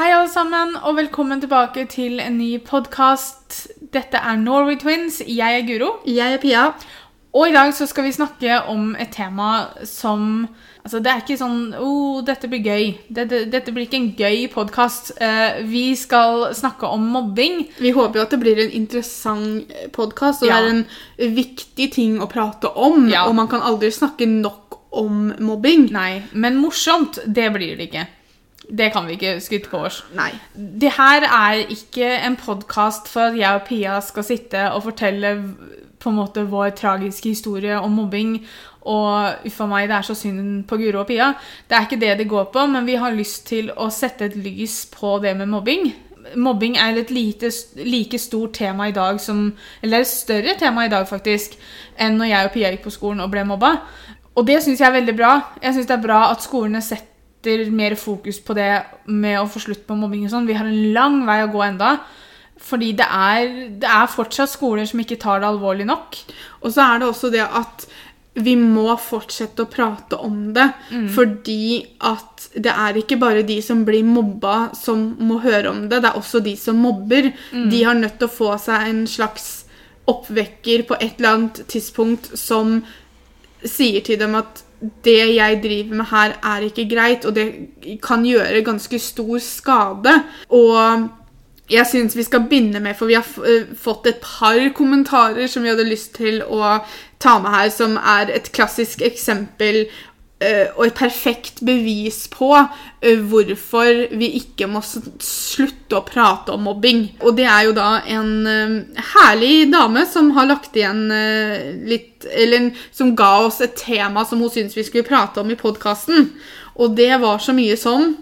Hei, alle sammen, og velkommen tilbake til en ny podkast. Dette er Norway Twins. Jeg er Guro. Jeg er Pia. Og i dag så skal vi snakke om et tema som Altså, det er ikke sånn oh, dette blir gøy. Dette, dette blir ikke en gøy podkast. vi skal snakke om mobbing. Vi håper jo at det blir en interessant podkast, og Ja. det er en viktig ting å prate om. Ja. Og man kan aldri snakke nok om mobbing. Nei, men morsomt, det blir det ikke. Det kan vi ikke skryte på oss. Nei. Det her er ikke en podkast for at jeg og Pia skal sitte og fortelle på en måte vår tragiske historie om mobbing. Og uffa meg, det er så synd på Guro og Pia. Det er ikke det det går på, men vi har lyst til å sette et lys på det med mobbing. Mobbing er et lite, like stort tema i dag som Eller et større tema i dag, faktisk, enn når jeg og Pia gikk på skolen og ble mobba. Og det syns jeg er veldig bra. Jeg syns det er bra at skolene setter mer fokus på det med å få slutt på mobbing og sånn. Vi har en lang vei å gå enda. Fordi det er, det er fortsatt skoler som ikke tar det alvorlig nok. Og så er det også det at vi må fortsette å prate om det. Fordi at det er ikke bare de som blir mobba, som må høre om det. Det er også de som mobber. De har nødt til å få seg en slags oppvekker på et eller annet tidspunkt som sier til dem at det jeg driver med her, er ikke greit, og det kan gjøre ganske stor skade. Og jeg syns vi skal begynne med, for vi har eh, fått et par kommentarer som vi hadde lyst til å ta med her, som er et klassisk eksempel og et perfekt bevis på eh, hvorfor vi ikke må slutte å prate om mobbing. Og det er jo da en eh, herlig dame som har lagt igjen eh, litt Eller som ga oss et tema som hun syntes vi skulle prate om i podkasten. Og det var så mye som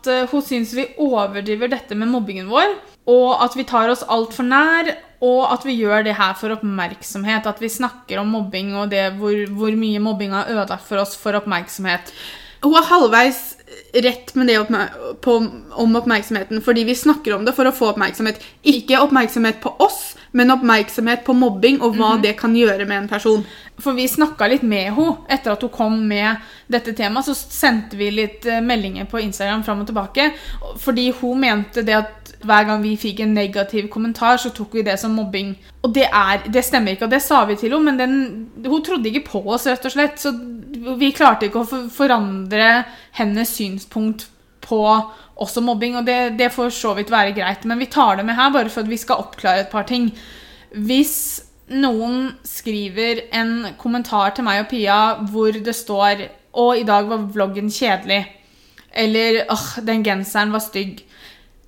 At eh, hun syns vi overdriver dette med mobbingen vår, og at vi tar oss altfor nær, og at vi gjør det her for oppmerksomhet. At vi snakker om mobbing og det hvor, hvor mye mobbing har ødelagt for oss for oppmerksomhet. Hun er halvveis rett med det på, om oppmerksomheten, fordi vi snakker om det for å få oppmerksomhet. Ikke oppmerksomhet på oss, men oppmerksomhet på mobbing og hva det kan gjøre med en person. For vi snakka litt med henne etter at hun kom med dette temaet. Så sendte vi litt eh, meldinger på Instagram fram og tilbake. Fordi hun mente det at hver gang vi fikk en negativ kommentar, så tok vi det som mobbing. Og det, er, det stemmer ikke, og det sa vi til henne, men den, hun trodde ikke på oss, rett og slett. Så vi klarte ikke å forandre hennes synspunkt på også mobbing, og det, det får så vidt være greit. Men vi tar det med her bare for at vi skal oppklare et par ting. Hvis noen skriver en kommentar til meg og Pia hvor det står 'Å, i dag var vloggen kjedelig', eller 'Åh, den genseren var stygg',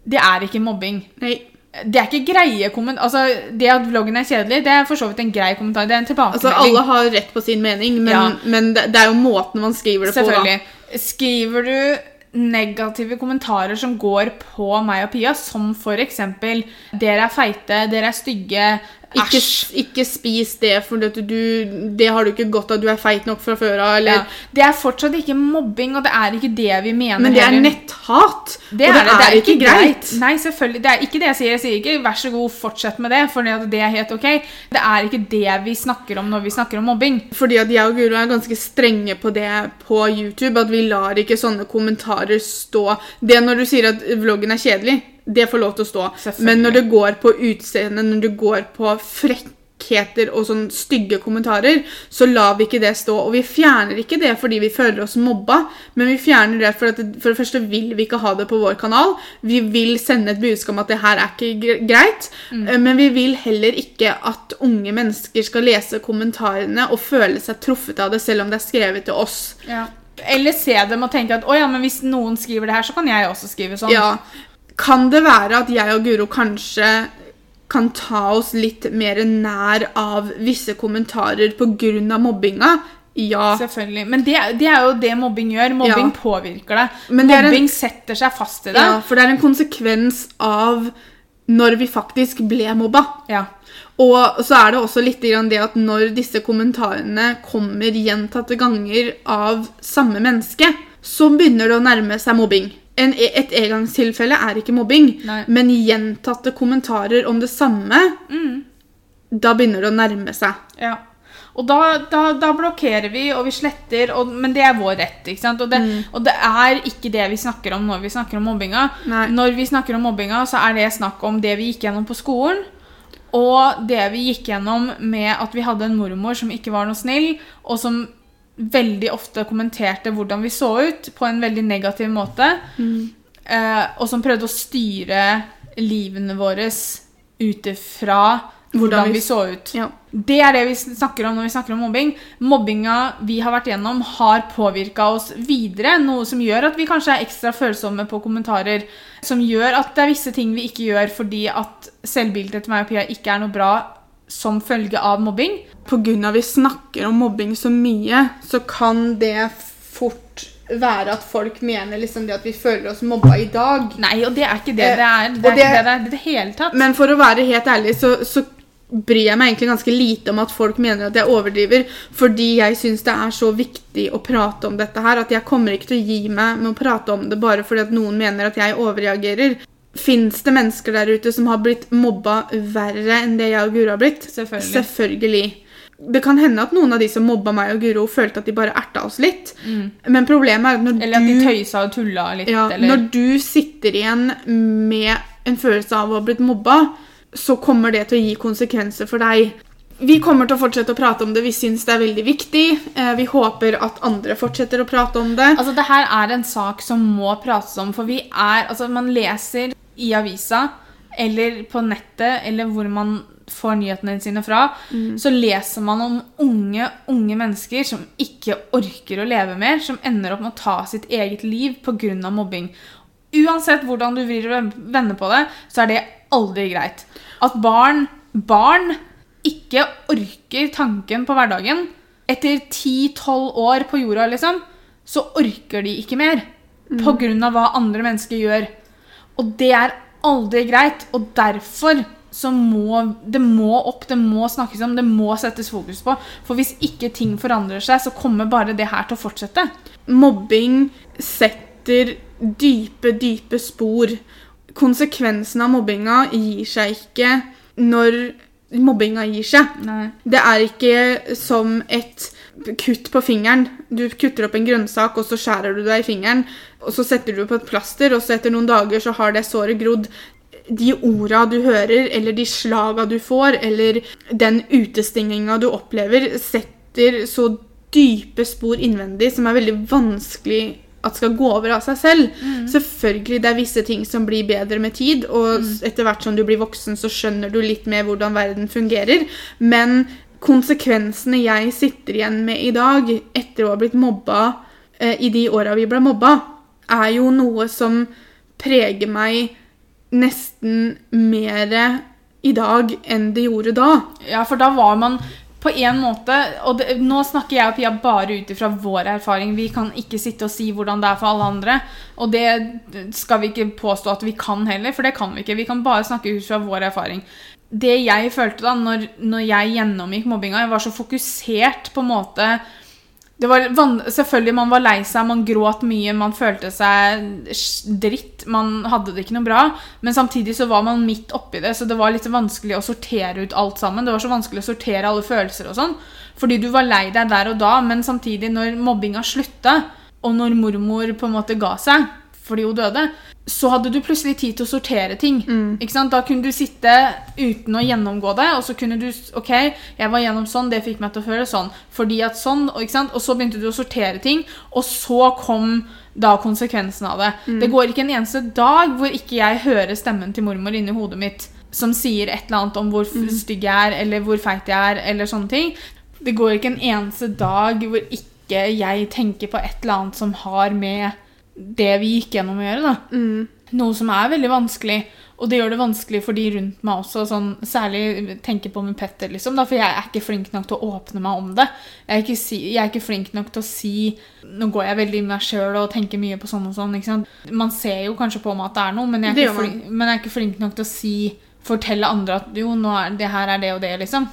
det er ikke mobbing. Nei. Det er ikke greie kommentar... Altså, det at vloggen er kjedelig, det er for så vidt en grei kommentar. Det er en tilbakemelding. Altså, alle har rett på sin mening, men, Ja. men det, det er jo måten man skriver det på. da. Skriver du negative kommentarer som går på meg og Pia, som eksempel 'Dere er feite', 'Dere er stygge', Ikke, ikke spis det, for det, du, det har du ikke godt av. Du er feit nok fra før av. Ja. Det er fortsatt ikke mobbing, og det er ikke det vi mener. Men det er netthat. Det og er, det er, ikke greit. Nei, selvfølgelig. Det er ikke det jeg sier. Jeg sier ikke 'vær så god, fortsett med det', for det er helt ok. Det er ikke det vi snakker om når vi snakker om mobbing. Fordi at jeg og Guro er ganske strenge på det på YouTube. At vi lar ikke sånne kommentarer stå. Det når du sier at vloggen er kjedelig, det får lov til å stå. Men når det går på utseende, når det går på frekkheter og sånn stygge kommentarer, så lar vi ikke det stå. Og vi fjerner ikke det fordi vi føler oss mobba, men vi fjerner det for at det, for det første vil vi ikke ha det på vår kanal. Vi vil sende et budskap om at det her er ikke greit. mm. Men vi vil heller ikke at unge mennesker skal lese kommentarene og føle seg truffet av det, selv om det er skrevet til oss. Eller se dem og tenke at oh ja, men hvis noen skriver det her, så kan jeg også skrive sånn'. Ja. Kan det være at jeg og Guro kanskje kan ta oss litt mer nær av visse kommentarer pga. mobbinga? Ja. Selvfølgelig. Men det, det er jo det mobbing gjør. Mobbing Ja. påvirker deg. Det er en- mobbing setter seg fast i deg. ja. For det er en konsekvens av når vi faktisk ble mobba. Ja. Og så er det også litt grann det at når disse kommentarene kommer gjentatte ganger av samme menneske, så begynner det å nærme seg mobbing. En, et engangstilfelle er ikke mobbing, Nei. men gjentatte kommentarer om det samme, Mm. da begynner det å nærme seg. Ja. Og da, da, da blokkerer vi, og vi sletter, og, men det er vår rett. ikke sant? Og det, og det er ikke det vi snakker om når vi snakker om mobbinga. Nei. Når vi snakker om mobbinga, så er det snakk om det vi gikk gjennom på skolen. Og det vi gikk gjennom med at vi hadde en mormor som ikke var noe snill, og som veldig ofte kommenterte hvordan vi så ut, på en veldig negativ måte. Eh, og som prøvde å styre livene våre ut ifra hvordan, Hvordan vi- vi så ut. Ja. Det er det vi snakker om når vi snakker om mobbing. Mobbinga vi har vært gjennom, har påvirka oss videre. Noe som gjør at vi kanskje er ekstra følsomme på kommentarer. Som gjør at det er visse ting vi ikke gjør fordi at selvbildet til meg og Pia ikke er noe bra som følge av mobbing. Av vi snakker om mobbing så mye, så kan det fort være at folk mener liksom det at vi føler oss mobba i dag. Nei, og det er ikke det Eh, det er. Det er det- ikke det det er det hele tatt. Men for å være helt ærlig, så, så bryr jeg meg egentlig ganske lite om at folk mener at jeg overdriver, fordi jeg syns det er så viktig å prate om dette her, at jeg kommer ikke til å gi meg med å prate om det bare fordi at noen mener at jeg overreagerer. Fins det mennesker der ute som har blitt mobba verre enn det jeg og Guro har blitt? Selvfølgelig. Selvfølgelig. Det kan hende at noen av de som mobba meg og Guro, følte at de bare erta oss litt. Men problemet er at når du... Eller at de tøysa og tulla litt. ja, eller... Når du sitter igjen med en følelse av å ha blitt mobba, så kommer det til å gi konsekvenser for deg. Vi kommer til å fortsette å prate om det. Vi syns det er veldig viktig. Eh, Vi håper at andre fortsetter å prate om det. Altså, det her er en sak som må prates om, for vi er Altså, man leser i avisa eller på nettet eller hvor man får nyhetene sine fra, så leser man om unge, unge mennesker som ikke orker å leve mer, som ender opp med å ta sitt eget liv pga. mobbing. Uansett hvordan du vrir og vender på det, så er det aldri greit. At barn, barn ikke orker tanken på hverdagen. Etter 10-12 år på jorda, liksom, så orker de ikke mer. På grunn av hva andre mennesker gjør. Og det er aldri greit. Og derfor så må det må opp, det må snakkes om, det må settes fokus på. For hvis ikke ting forandrer seg, så kommer bare det her til å fortsette. Mobbing setter dype, dype spor. Konsekvensen av mobbinga gir seg ikke når mobbinga gir seg. Nei. Det er ikke som et kutt på fingeren. Du kutter opp en grønnsak, og så skjærer du deg i fingeren. Og så setter du på et plaster, og så etter noen dager så har det såret grodd. De orda du hører, eller de slaga du får, eller den utestenginga du opplever, setter så dype spor innvendig som er veldig vanskelig at skal gå over av seg selv. Selvfølgelig det er visse ting som blir bedre med tid, og mm. etter hvert som du blir voksen, så skjønner du litt mer hvordan verden fungerer. Men konsekvensene jeg sitter igjen med i dag, etter å ha blitt mobba eh, i de åra vi ble mobba, er jo noe som preger meg nesten mer i dag enn det gjorde da. Ja, for da var man på en måte Og det, nå snakker jeg og Pia bare ut ifra vår erfaring. Vi kan ikke sitte og si hvordan det er for alle andre. Og det skal vi ikke påstå at vi kan heller, for det kan vi ikke. Vi kan bare snakke ut fra vår erfaring. Det jeg følte da når, når jeg gjennomgikk mobbinga, jeg var så fokusert på en måte Selvfølgelig, man var lei seg, man gråt mye, man følte seg dritt. Man hadde det ikke noe bra. Men samtidig så var man midt oppi det, så det var litt vanskelig å sortere ut alt sammen. Det var så vanskelig å sortere alle følelser og sånn. Fordi du var lei deg der og da, men samtidig, når mobbinga slutta, og når mormor på en måte ga seg fordi hun døde, så hadde du plutselig tid til å sortere ting. Ikke sant? Da kunne du sitte uten å gjennomgå det, og så kunne du OK, jeg var gjennom sånn, det fikk meg til å føle sånn. Fordi at sånn, og, ikke sant? og så begynte du å sortere ting, og så kom da konsekvensen av det. Det går ikke en eneste dag hvor ikke jeg hører stemmen til mormor inni hodet mitt som sier et eller annet om hvor stygg jeg er, eller hvor feit jeg er, eller sånne ting. Det går ikke en eneste dag hvor ikke jeg tenker på et eller annet som har med det vi gikk gjennom å gjøre. da. Noe som er veldig vanskelig. Og det gjør det vanskelig for de rundt meg også. Sånn, særlig tenker på med Petter, liksom. Da, for jeg er ikke flink nok til å åpne meg om det. Jeg er ikke, si, jeg er ikke flink nok til å si Nå går jeg veldig i meg sjøl og tenker mye på sånn og sånn. Man ser jo kanskje på meg at det er noe, men jeg er, ikke flink, men jeg er ikke flink nok til å si Fortelle andre at jo, nå er, det her er det og det, liksom.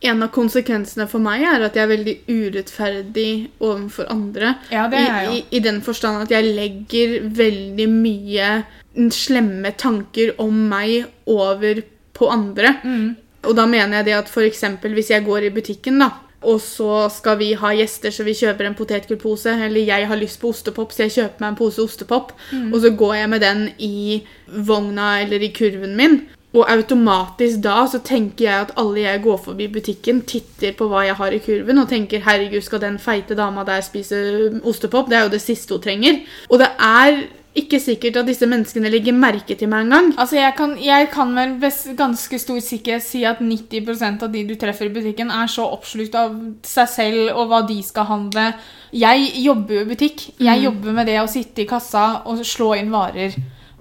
En av konsekvensene for meg er at jeg er veldig urettferdig overfor andre. Ja, det er jeg jo. I, i, I den forstand at jeg legger veldig mye slemme tanker om meg over på andre. Mm. Og da mener jeg det at eksempel hvis jeg går i butikken, da, og så skal vi ha gjester, så vi kjøper en potetgullpose. Eller jeg har lyst på ostepop, så jeg kjøper meg en pose ostepop. Og så går jeg med den i vogna eller i kurven min. Og automatisk da så tenker jeg at alle jeg går forbi butikken, titter på hva jeg har i kurven og tenker 'herregud, skal den feite dama der spise ostepop?' Det er jo det siste hun trenger. Og det er ikke sikkert at disse menneskene legger merke til meg engang. Altså, jeg kan, jeg kan vel med ganske stor sikkerhet si at 90% av de du treffer i butikken, er så oppslukt av seg selv og hva de skal handle. Jeg jobber jo i butikk. Jeg jobber med det å sitte i kassa og slå inn varer.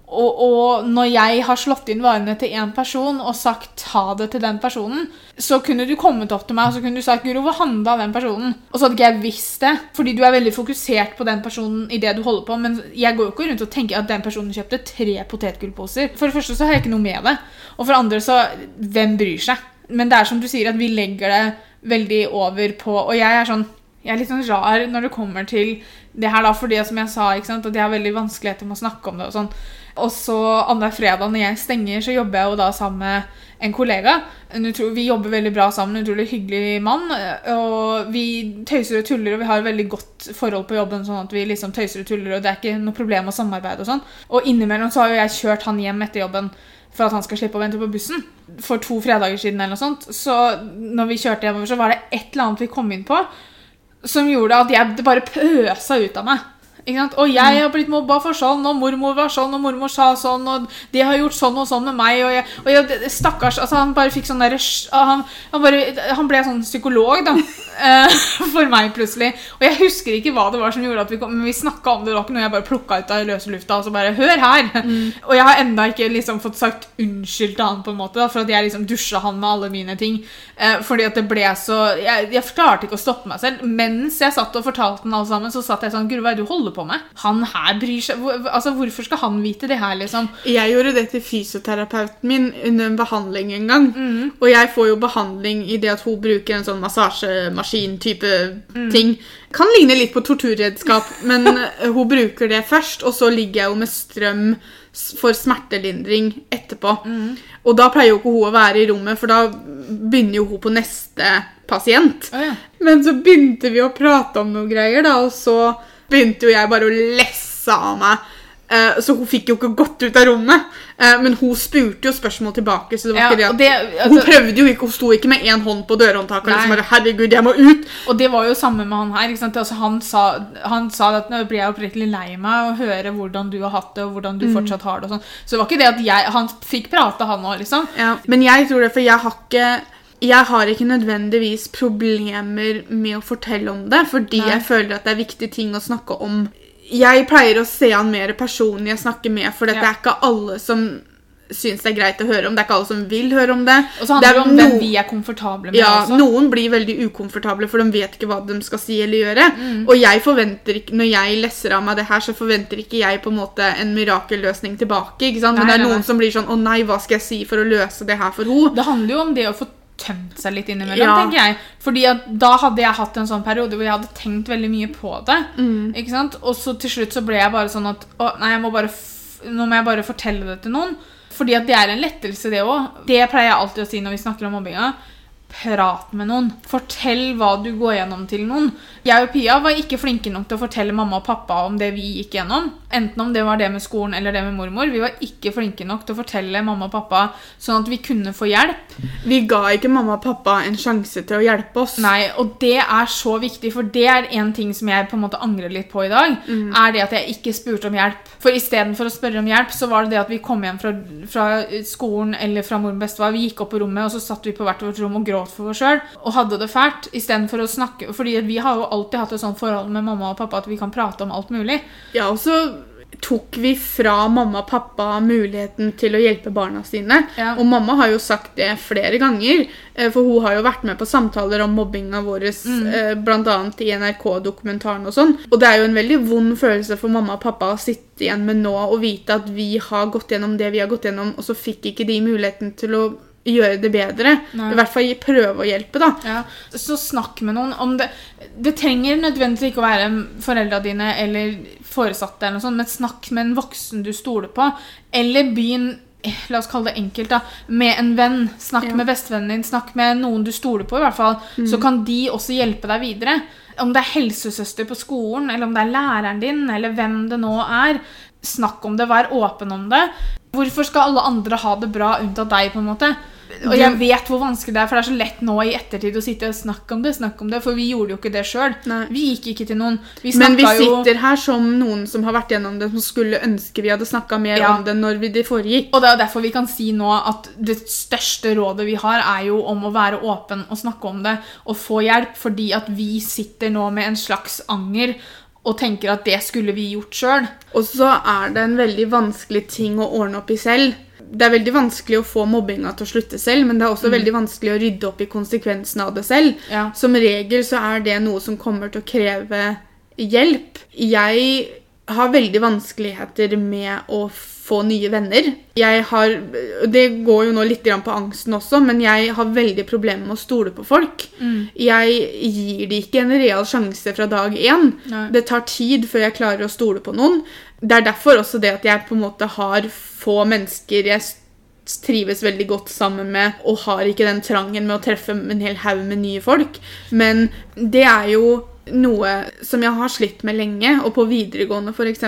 Og, og når jeg har slått inn varene til én person og sagt ha det til den personen, så kunne du kommet opp til meg og så kunne du sagt Guro, hva handla den personen? Og så hadde ikke jeg visst det, fordi du er veldig fokusert på den personen i det du holder på. Men jeg går jo ikke rundt og tenker at den personen kjøpte tre potetgullposer. For det første så har jeg ikke noe med det. Og for det andre så Hvem bryr seg? Men det er som du sier, at vi legger det veldig over på Og jeg er sånn jeg er litt sånn rar når det kommer til det her, da, fordi som jeg sa, ikke sant, at jeg har veldig vanskeligheter med å snakke om det. Og sånn. Og så annenhver fredag når jeg stenger, så jobber jeg jo da sammen med en kollega. Vi jobber veldig bra sammen, en utrolig hyggelig mann. Og vi tøyser og tuller, og vi har veldig godt forhold på jobben. sånn at vi liksom tøyser og tuller, og det er ikke noe problem å samarbeide og sånn. Og innimellom så har jo jeg kjørt han hjem etter jobben for at han skal slippe å vente på bussen. For to fredager siden eller noe sånt. Så når vi kjørte hjemover, så var det et eller annet vi kom inn på som gjorde at jeg, det bare pøsa ut av meg. Og jeg har blitt mobba for sånn, og mormor var sånn, og mormor sa sånn, og de har gjort sånn og sånn med meg, og jeg, og jeg Stakkars altså Han bare fikk sånn derre han, han, han ble sånn psykolog, da. eh, For meg, plutselig. Og jeg husker ikke hva det var som gjorde at vi kom Men vi snakka om det, det var ikke noe jeg bare plukka ut av løse lufta og så bare Hør her! Og jeg har enda ikke liksom fått sagt unnskyld til han, på en måte, da, for at jeg liksom dusja han med alle mine ting. Eh, fordi at det ble så jeg, jeg klarte ikke å stoppe meg selv. Mens jeg satt og fortalte han alle sammen, så satt jeg sånn Guro, hva er det du holder på med? Han her bryr seg Altså, Hvorfor skal han vite det her, liksom? Jeg gjorde det til fysioterapeuten min under en behandling en gang. Og jeg får jo behandling i det at hun bruker en sånn massasjemaskin-type ting. Kan ligne litt på torturredskap, men eh, hun bruker det først, og så ligger jeg jo med strøm for smertelindring etterpå. Og da pleier jo ikke hun å være i rommet, for da begynner jo hun på neste pasient. Oh, ja. Men så begynte vi å prate om noen greier, da, og så begynte jo jeg bare å lesse av meg. Uh, så hun fikk jo ikke gått ut av rommet. Uh, men hun spurte jo spørsmål tilbake. Så det var Ja, ikke det at det- Hun altså- prøvde jo ikke, hun sto ikke med én hånd på dørhåndtaket liksom bare 'Herregud, jeg må ut'. Og det var jo samme med han her. ikke sant? Altså, han, sa, han sa at nå blir jeg oppriktig lei meg å høre hvordan du har hatt det, og hvordan du fortsatt har det. og sånn. Så det var ikke det at jeg, han fikk prate, han òg, liksom. Ja, men jeg tror det, for jeg har ikke jeg har ikke nødvendigvis problemer med å fortelle om det, fordi Nei. jeg føler at det er viktige ting å snakke om. Jeg pleier å se han mer personlig jeg snakker med, for det Ja. er ikke alle som syns det er greit å høre om. Det er ikke alle som vil høre om det. Og så handler det er jo om hvem vi er komfortable med ja, også. Noen blir veldig ukomfortable, for de vet ikke hva de skal si eller gjøre. Mm. Og jeg forventer ikke, når jeg lesser av meg det her, så forventer ikke jeg på en måte en mirakelløsning tilbake. ikke sant? Men Nei, det er noen nei. som blir sånn 'Å nei, hva skal jeg si for å løse det her for henne?' Det handler jo om det å få tømt seg litt innimellom, Ja. tenker jeg. Fordi at da hadde jeg hatt en sånn periode hvor jeg hadde tenkt veldig mye på det. Mm. Ikke sant? Og så til slutt så ble jeg bare sånn at å, nei, jeg må bare nå må jeg bare fortelle det til noen. Fordi at det er en lettelse, det òg. Det pleier jeg alltid å si når vi snakker om mobbinga. Prat med noen. Fortell hva du går gjennom til noen. Jeg og Pia var ikke flinke nok til å fortelle mamma og pappa om det vi gikk gjennom. Enten om det var det med skolen eller det med mormor. Vi var ikke flinke nok til å fortelle mamma og pappa sånn at vi kunne få hjelp. Vi ga ikke mamma og pappa en sjanse til å hjelpe oss. Nei, og det er så viktig, for det er en ting som jeg på en måte angrer litt på i dag. Er det at jeg ikke spurte om hjelp. For istedenfor å spørre om hjelp, så var det det at vi kom hjem fra, fra skolen eller fra mor og bestefar. Vi gikk opp på rommet, og så satt vi på hvert vårt rom og gråt for oss sjøl og hadde det fælt. Istedenfor å snakke Fordi vi har jo alltid hatt et sånt forhold med mamma og pappa at vi kan prate om alt mulig. Ja, og så tok vi fra mamma og pappa muligheten til å hjelpe barna sine. Ja. Og mamma har jo sagt det flere ganger, eh, for hun har jo vært med på samtaler om mobbinga vår, mm. blant annet i NRK-dokumentaren og sånn. Og det er jo en veldig vond følelse for mamma og pappa å sitte igjen med nå og vite at vi har gått gjennom det vi har gått gjennom, og så fikk ikke de muligheten til å gjøre det bedre. Nei. I hvert fall prøve å hjelpe, da. Ja, så snakk med noen om det. Det trenger nødvendigvis ikke å være foreldra dine eller foresatte, eller noe sånt, men snakk med en voksen du stoler på. Eller begynn eh, La oss kalle det enkelt, da. Med en venn. Snakk Ja. med bestevennen din. Snakk med noen du stoler på, i hvert fall. Så kan de også hjelpe deg videre. Om det er helsesøster på skolen, eller om det er læreren din, eller hvem det nå er. Snakk om det, vær åpen om det. Hvorfor skal alle andre ha det bra unntatt deg, på en måte? Og jeg vet hvor vanskelig det er, for det er så lett nå i ettertid å sitte og snakke om det, snakke om det, for vi gjorde jo ikke det sjøl. Vi gikk ikke til noen. Vi Men vi sitter jo her som noen som har vært gjennom det, som skulle ønske vi hadde snakka mer Ja. om det når vi det foregikk. Og det er derfor vi kan si nå at det største rådet vi har, er jo om å være åpen og snakke om det og få hjelp, fordi at vi sitter nå med en slags anger og tenker at det skulle vi gjort sjøl. Og så er det en veldig vanskelig ting å ordne opp i selv. Det er veldig vanskelig å få mobbinga til å slutte selv, men det er også veldig vanskelig å rydde opp i konsekvensene av det selv. Ja. Som regel så er det noe som kommer til å kreve hjelp. Jeg har veldig vanskeligheter med å få nye venner. Jeg har, Det går jo nå litt på angsten også, men jeg har veldig problemer med å stole på folk. Jeg gir de ikke en real sjanse fra dag én. Nei. Det tar tid før jeg klarer å stole på noen. Det er derfor også det at jeg på en måte har få mennesker jeg trives veldig godt sammen med, og har ikke den trangen med å treffe en hel haug med nye folk. Men det er jo noe som jeg har slitt med lenge, og på videregående f.eks.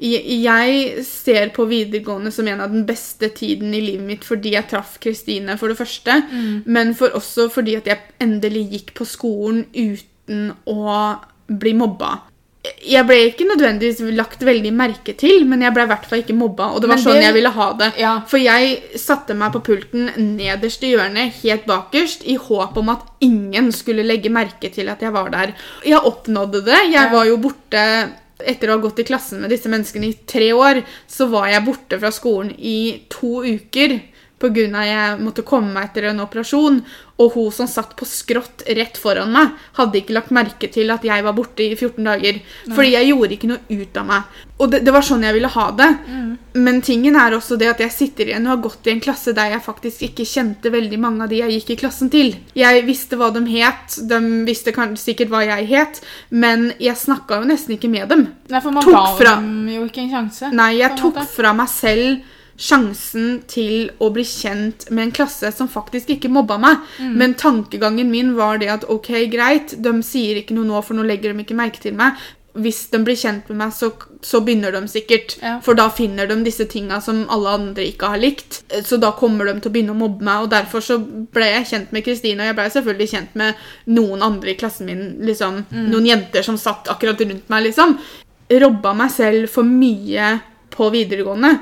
Jeg ser på videregående som en av den beste tiden i livet mitt fordi jeg traff Kristine, for det første, men for også fordi at jeg endelig gikk på skolen uten å bli mobba. Jeg ble ikke nødvendigvis lagt veldig merke til, men jeg ble i hvert fall ikke mobba. Og det var det, sånn jeg ville ha det. Ja. For jeg satte meg på pulten nederst i hjørnet, helt bakerst, i håp om at ingen skulle legge merke til at jeg var der. Jeg oppnådde det. Jeg var jo borte etter å ha gått i klassen med disse menneskene i tre år, så var jeg borte fra skolen i to uker pga. jeg måtte komme meg etter en operasjon. Og hun som satt på skrått rett foran meg, hadde ikke lagt merke til at jeg var borte i 14 dager. Fordi jeg gjorde ikke noe ut av meg. Og det, det var sånn jeg ville ha det. Men tingen er også det at jeg sitter igjen og har gått i en klasse der jeg faktisk ikke kjente veldig mange av de jeg gikk i klassen til. Jeg visste hva de het, de visste sikkert hva jeg het, men jeg snakka jo nesten ikke med dem. Nei, for man Tok ga fra- dem jo ikke en sjanse. Nei, jeg tok fra meg selv sjansen til å bli kjent med en klasse som faktisk ikke mobba meg. Mm. Men tankegangen min var det at ok, greit, de sier ikke noe nå, for nå legger de ikke merke til meg. Hvis de blir kjent med meg, så, så begynner de sikkert. Ja. For da finner de disse tinga som alle andre ikke har likt. Så da kommer de til å begynne å mobbe meg. Og derfor så ble jeg kjent med Kristine, og jeg ble selvfølgelig kjent med noen andre i klassen min. liksom, Mm. Noen jenter som satt akkurat rundt meg, liksom. Robba meg selv for mye på videregående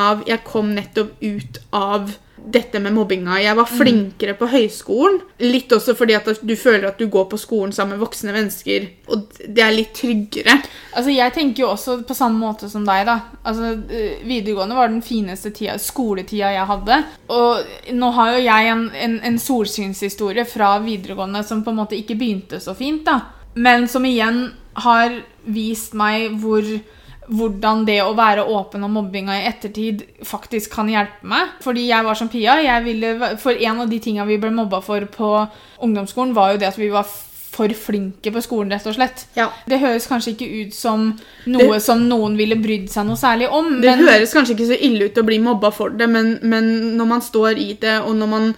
av jeg kom nettopp ut av dette med mobbinga. Jeg var flinkere på høyskolen. Litt også fordi at du føler at du går på skolen sammen med voksne mennesker, og det er litt tryggere. Altså, Jeg tenker jo også på samme måte som deg. da. Altså, eh, Videregående var den fineste tida, skoletida jeg hadde. Og nå har jo jeg en, en, en solsynshistorie fra videregående som på en måte ikke begynte så fint. da. Men som igjen har vist meg hvor hvordan det å være åpen om mobbinga i ettertid faktisk kan hjelpe meg. Fordi jeg var som Pia. Jeg ville, for en av de tinga vi ble mobba for på ungdomsskolen, var jo det at vi var for flinke på skolen, rett og slett. Ja. Det høres kanskje ikke ut som noe som noen ville brydd seg noe særlig om. Det men høres kanskje ikke så ille ut å bli mobba for det, men, men når man står i det, og når man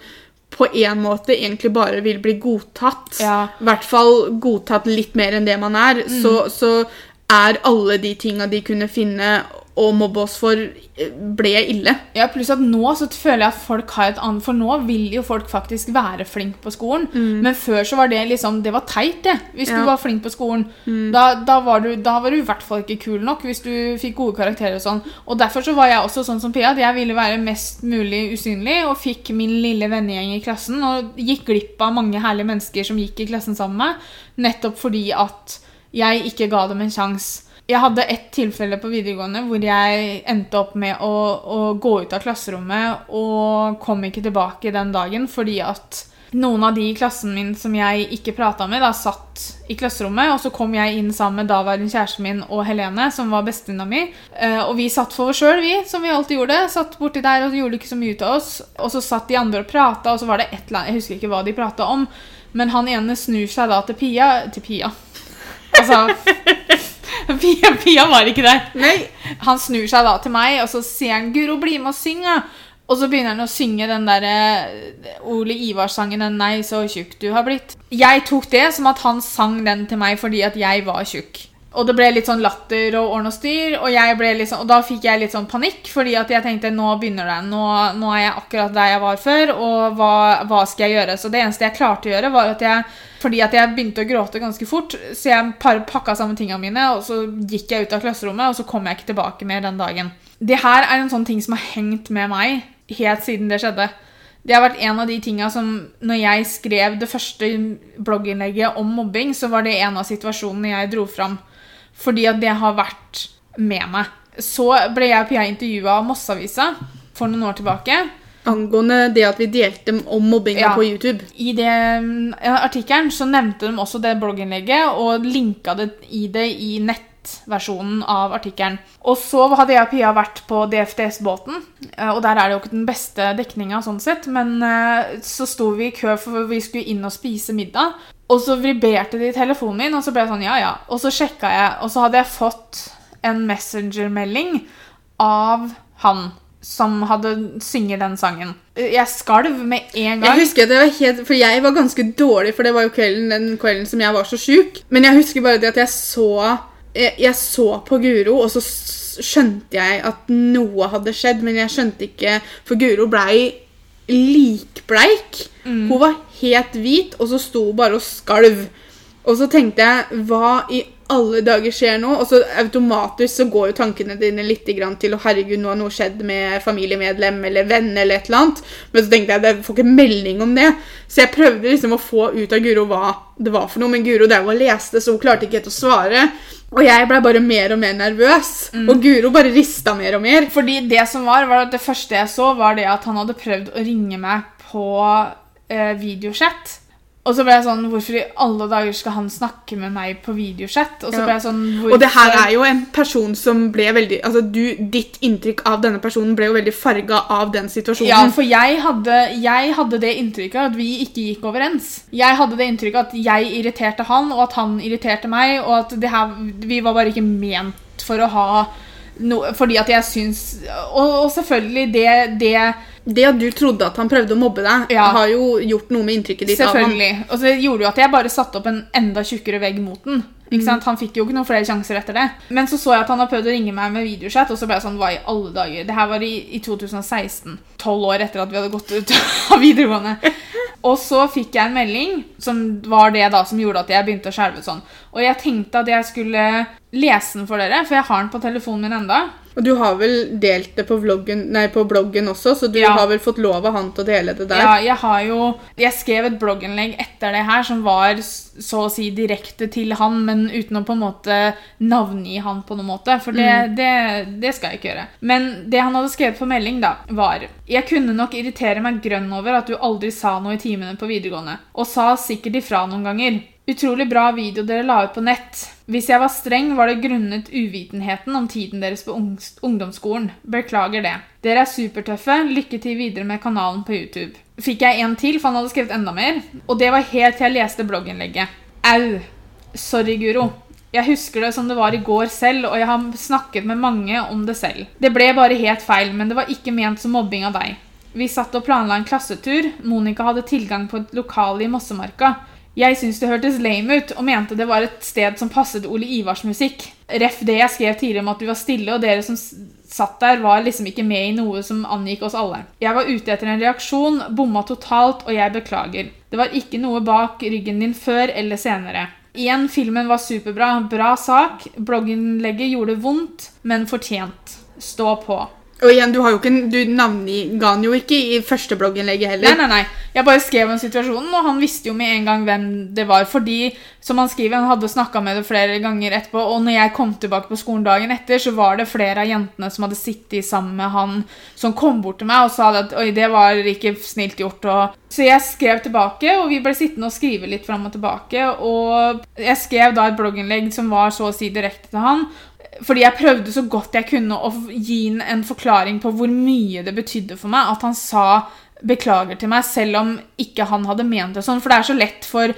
på en måte egentlig bare vil bli godtatt, Ja. i hvert fall godtatt litt mer enn det man er, så, så er alle de tinga de kunne finne å mobbe oss for, eh, ble ille. Ja, pluss at nå så føler jeg at folk har et annet For nå vil jo folk faktisk være flink på skolen. Men før så var det liksom Det var teit, det. Hvis Mm. Ja. Mm. du var flink på skolen. Da, da, var du, da var du i hvert fall ikke kul nok hvis du fikk gode karakterer og sånn. Og derfor så var jeg også sånn som Pia, at jeg ville være mest mulig usynlig og fikk min lille vennegjeng i klassen og gikk glipp av mange herlige mennesker som gikk i klassen sammen med meg, nettopp fordi at jeg ikke ga dem en sjanse. Jeg hadde ett tilfelle på videregående hvor jeg endte opp med å, å gå ut av klasserommet og kom ikke tilbake den dagen fordi at noen av de i klassen min som jeg ikke prata med, da satt i klasserommet. Og så kom jeg inn sammen med daværende kjæresten min og Helene, som var bestevenninna mi. Eh, og vi satt for oss sjøl, vi, som vi alltid gjorde. Satt borti der og gjorde ikke så mye ut av oss. Og så satt de andre og prata, og så var det et eller annet Jeg husker ikke hva de prata om. Men han ene snur seg da til Pia Til Pia. Altså Pia, Pia var ikke der. Nei. Han snur seg da til meg, og så sier han 'Guro, bli med og syng', da'. Og så begynner han å synge den der eh, Ole Ivars-sangen 'Nei, så tjukk du har blitt'. Jeg tok det som at han sang den til meg fordi at jeg var tjukk. Og det ble litt sånn latter og ordn og styr, og, sånn, og da fikk jeg litt sånn panikk. Fordi at jeg tenkte nå begynner det. Nå, nå er jeg akkurat der jeg var før, og hva, hva skal jeg gjøre? Så det eneste jeg klarte å gjøre, var at jeg fordi at jeg begynte å gråte ganske fort, så jeg pakka sammen tingene mine, og så gikk jeg ut av klasserommet, og så kom jeg ikke tilbake mer den dagen. Det her er en sånn ting som har hengt med meg helt siden det skjedde. Det har vært en av de tinga som Når jeg skrev det første blogginnlegget om mobbing, så var det en av situasjonene jeg dro fram. Fordi at det har vært med meg. Så ble jeg og Pia intervjua av Mosseavisa for noen år tilbake. Angående det at vi delte om mobbinga Ja. på YouTube. I det mm, artikkelen så nevnte de også det blogginnlegget og linka det i det i nettversjonen av artikkelen. Og så hadde jeg og Pia vært på DFDS-båten, eh, og der er det jo ikke den beste dekninga sånn sett, men eh, så sto vi i kø for vi skulle inn og spise middag, og så vibrerte det i telefonen min, og så ble jeg sånn ja ja, og så sjekka jeg, og så hadde jeg fått en messenger-melding av han som hadde synget den sangen. Jeg skalv med en gang. Jeg husker at det var helt, For jeg var ganske dårlig, for det var jo kvelden, den kvelden som jeg var så sjuk. Men jeg husker bare det at jeg så Jeg, jeg så på Guro, og så skjønte jeg at noe hadde skjedd, men jeg skjønte ikke For Guro blei likbleik. Hun var helt hvit, og så sto hun bare og skalv. Og så tenkte jeg Hva i alle dager skjer nå? Og så automatisk så går jo tankene dine litt grann til å herregud, nå har noe skjedd med familiemedlem eller venn eller et eller annet. Men så tenkte jeg jeg får ikke melding om det. Så jeg prøvde liksom å få ut av Guro hva det var for noe. Men Guro drev og leste, så hun klarte ikke helt å svare. Og jeg blei bare mer og mer nervøs. Og Guro bare rista mer og mer. Fordi det som var, var at det første jeg så, var det at han hadde prøvd å ringe meg på eh, videochat. Og så ble jeg sånn Hvorfor i alle dager skal han snakke med meg på videochat? Og så ble jeg sånn Og det her er jo en person som ble veldig Altså du, Ditt inntrykk av denne personen ble jo veldig farga av den situasjonen. Ja, for jeg hadde, jeg hadde det inntrykket at vi ikke gikk overens. Jeg hadde det inntrykket at jeg irriterte han, og at han irriterte meg, og at det her, vi var bare ikke ment for å ha noe Fordi at jeg syns Og, og selvfølgelig, det, det Det at du trodde at han prøvde å mobbe deg, Ja. har jo gjort noe med inntrykket ditt. Selvfølgelig. Og så gjorde jo at jeg bare satte opp en enda tjukkere vegg mot den. Mm. Ikke sant? Han fikk jo ikke noen flere sjanser etter det. Men så så jeg at han har prøvd å ringe meg med videochat, og så ble jeg sånn Hva i alle dager? Det her var i, i 2016. Tolv år etter at vi hadde gått ut av videregående. Og så fikk jeg en melding, som var det da som gjorde at jeg begynte å skjelve sånn. Og jeg tenkte at jeg skulle lese den for dere, for jeg har den på telefonen min enda. Og du har vel delt det på, vloggen, nei, på bloggen også, så du Ja. har vel fått lov av han til å dele det der? Ja, jeg har jo Jeg skrev et blogginnlegg etter det her som var så å si direkte til han, men uten å på en måte navngi han på noen måte. For det, det, det skal jeg ikke gjøre. Men det han hadde skrevet på melding, da, var Jeg kunne nok irritere meg grønn over at du aldri sa noe i timene på videregående, og sa sikkert ifra noen ganger. Utrolig bra video dere la ut på nett. Hvis jeg var streng, var det grunnet uvitenheten om tiden deres på ungdomsskolen. Beklager det. Dere er supertøffe. Lykke til videre med kanalen på YouTube. Fikk jeg en til, for han hadde skrevet enda mer. Og det var helt til jeg leste blogginnlegget. Au. Sorry, Guro. Jeg husker det som det var i går selv, og jeg har snakket med mange om det selv. Det ble bare helt feil, men det var ikke ment som mobbing av deg. Vi satt og planla en klassetur. Monica hadde tilgang på et lokale i Mossemarka. Jeg syntes det hørtes lame ut, og mente det var et sted som passet Ole Ivars musikk. Ref det jeg skrev tidligere om at du var stille, og dere som satt der, var liksom ikke med i noe som angikk oss alle. Jeg var ute etter en reaksjon, bomma totalt, og jeg beklager. Det var ikke noe bak ryggen din før eller senere. Igjen, filmen var superbra. Bra sak. Blogginnlegget gjorde vondt, men fortjent. Stå på. Og igjen, du, har jo ikke, du navnga han jo ikke i første blogginnlegget Nei, heller. nei, nei. Jeg bare skrev om situasjonen, og han visste jo med en gang hvem det var. Fordi, som han skriver, han hadde snakka med det flere ganger etterpå, og når jeg kom tilbake på skolen dagen etter, så var det flere av jentene som hadde sittet sammen med han, som kom bort til meg og sa at oi, det var ikke snilt gjort. Og... Så jeg skrev tilbake, og vi ble sittende og skrive litt fram og tilbake. Og jeg skrev da et blogginnlegg som var så å si direkte til han. Fordi jeg prøvde så godt jeg kunne å gi ham en forklaring på hvor mye det betydde for meg at han sa beklager til meg, selv om ikke han hadde ment det sånn. For det er så lett for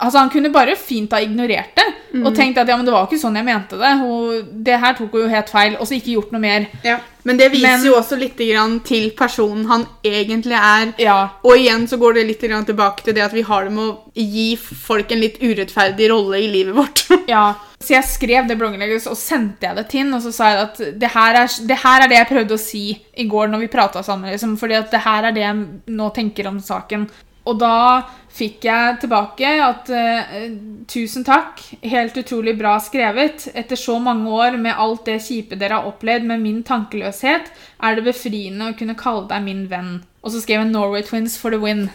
Altså, Han kunne bare fint ha ignorert det Mm. og tenkt at ja, men det var ikke sånn jeg mente det. Hun, det her tok hun jo helt feil, og så ikke gjort noe mer. Ja. Men det viser Men- jo også litt grann til personen han egentlig er. Ja, Og igjen så går det litt grann tilbake til det at vi har det med å gi folk en litt urettferdig rolle i livet vårt. ja. Så jeg skrev det blogginnlegget, og sendte jeg det til han, og så sa jeg at det her, er, det her er det jeg prøvde å si i går når vi prata sammen, liksom, fordi at det her er det jeg nå tenker om saken. Og da fikk jeg tilbake at eh, tusen takk, helt utrolig bra skrevet. Etter så mange år med alt det kjipe dere har opplevd med min tankeløshet, er det befriende å kunne kalle deg min venn. Og så skrev jeg Norway Twins for the win.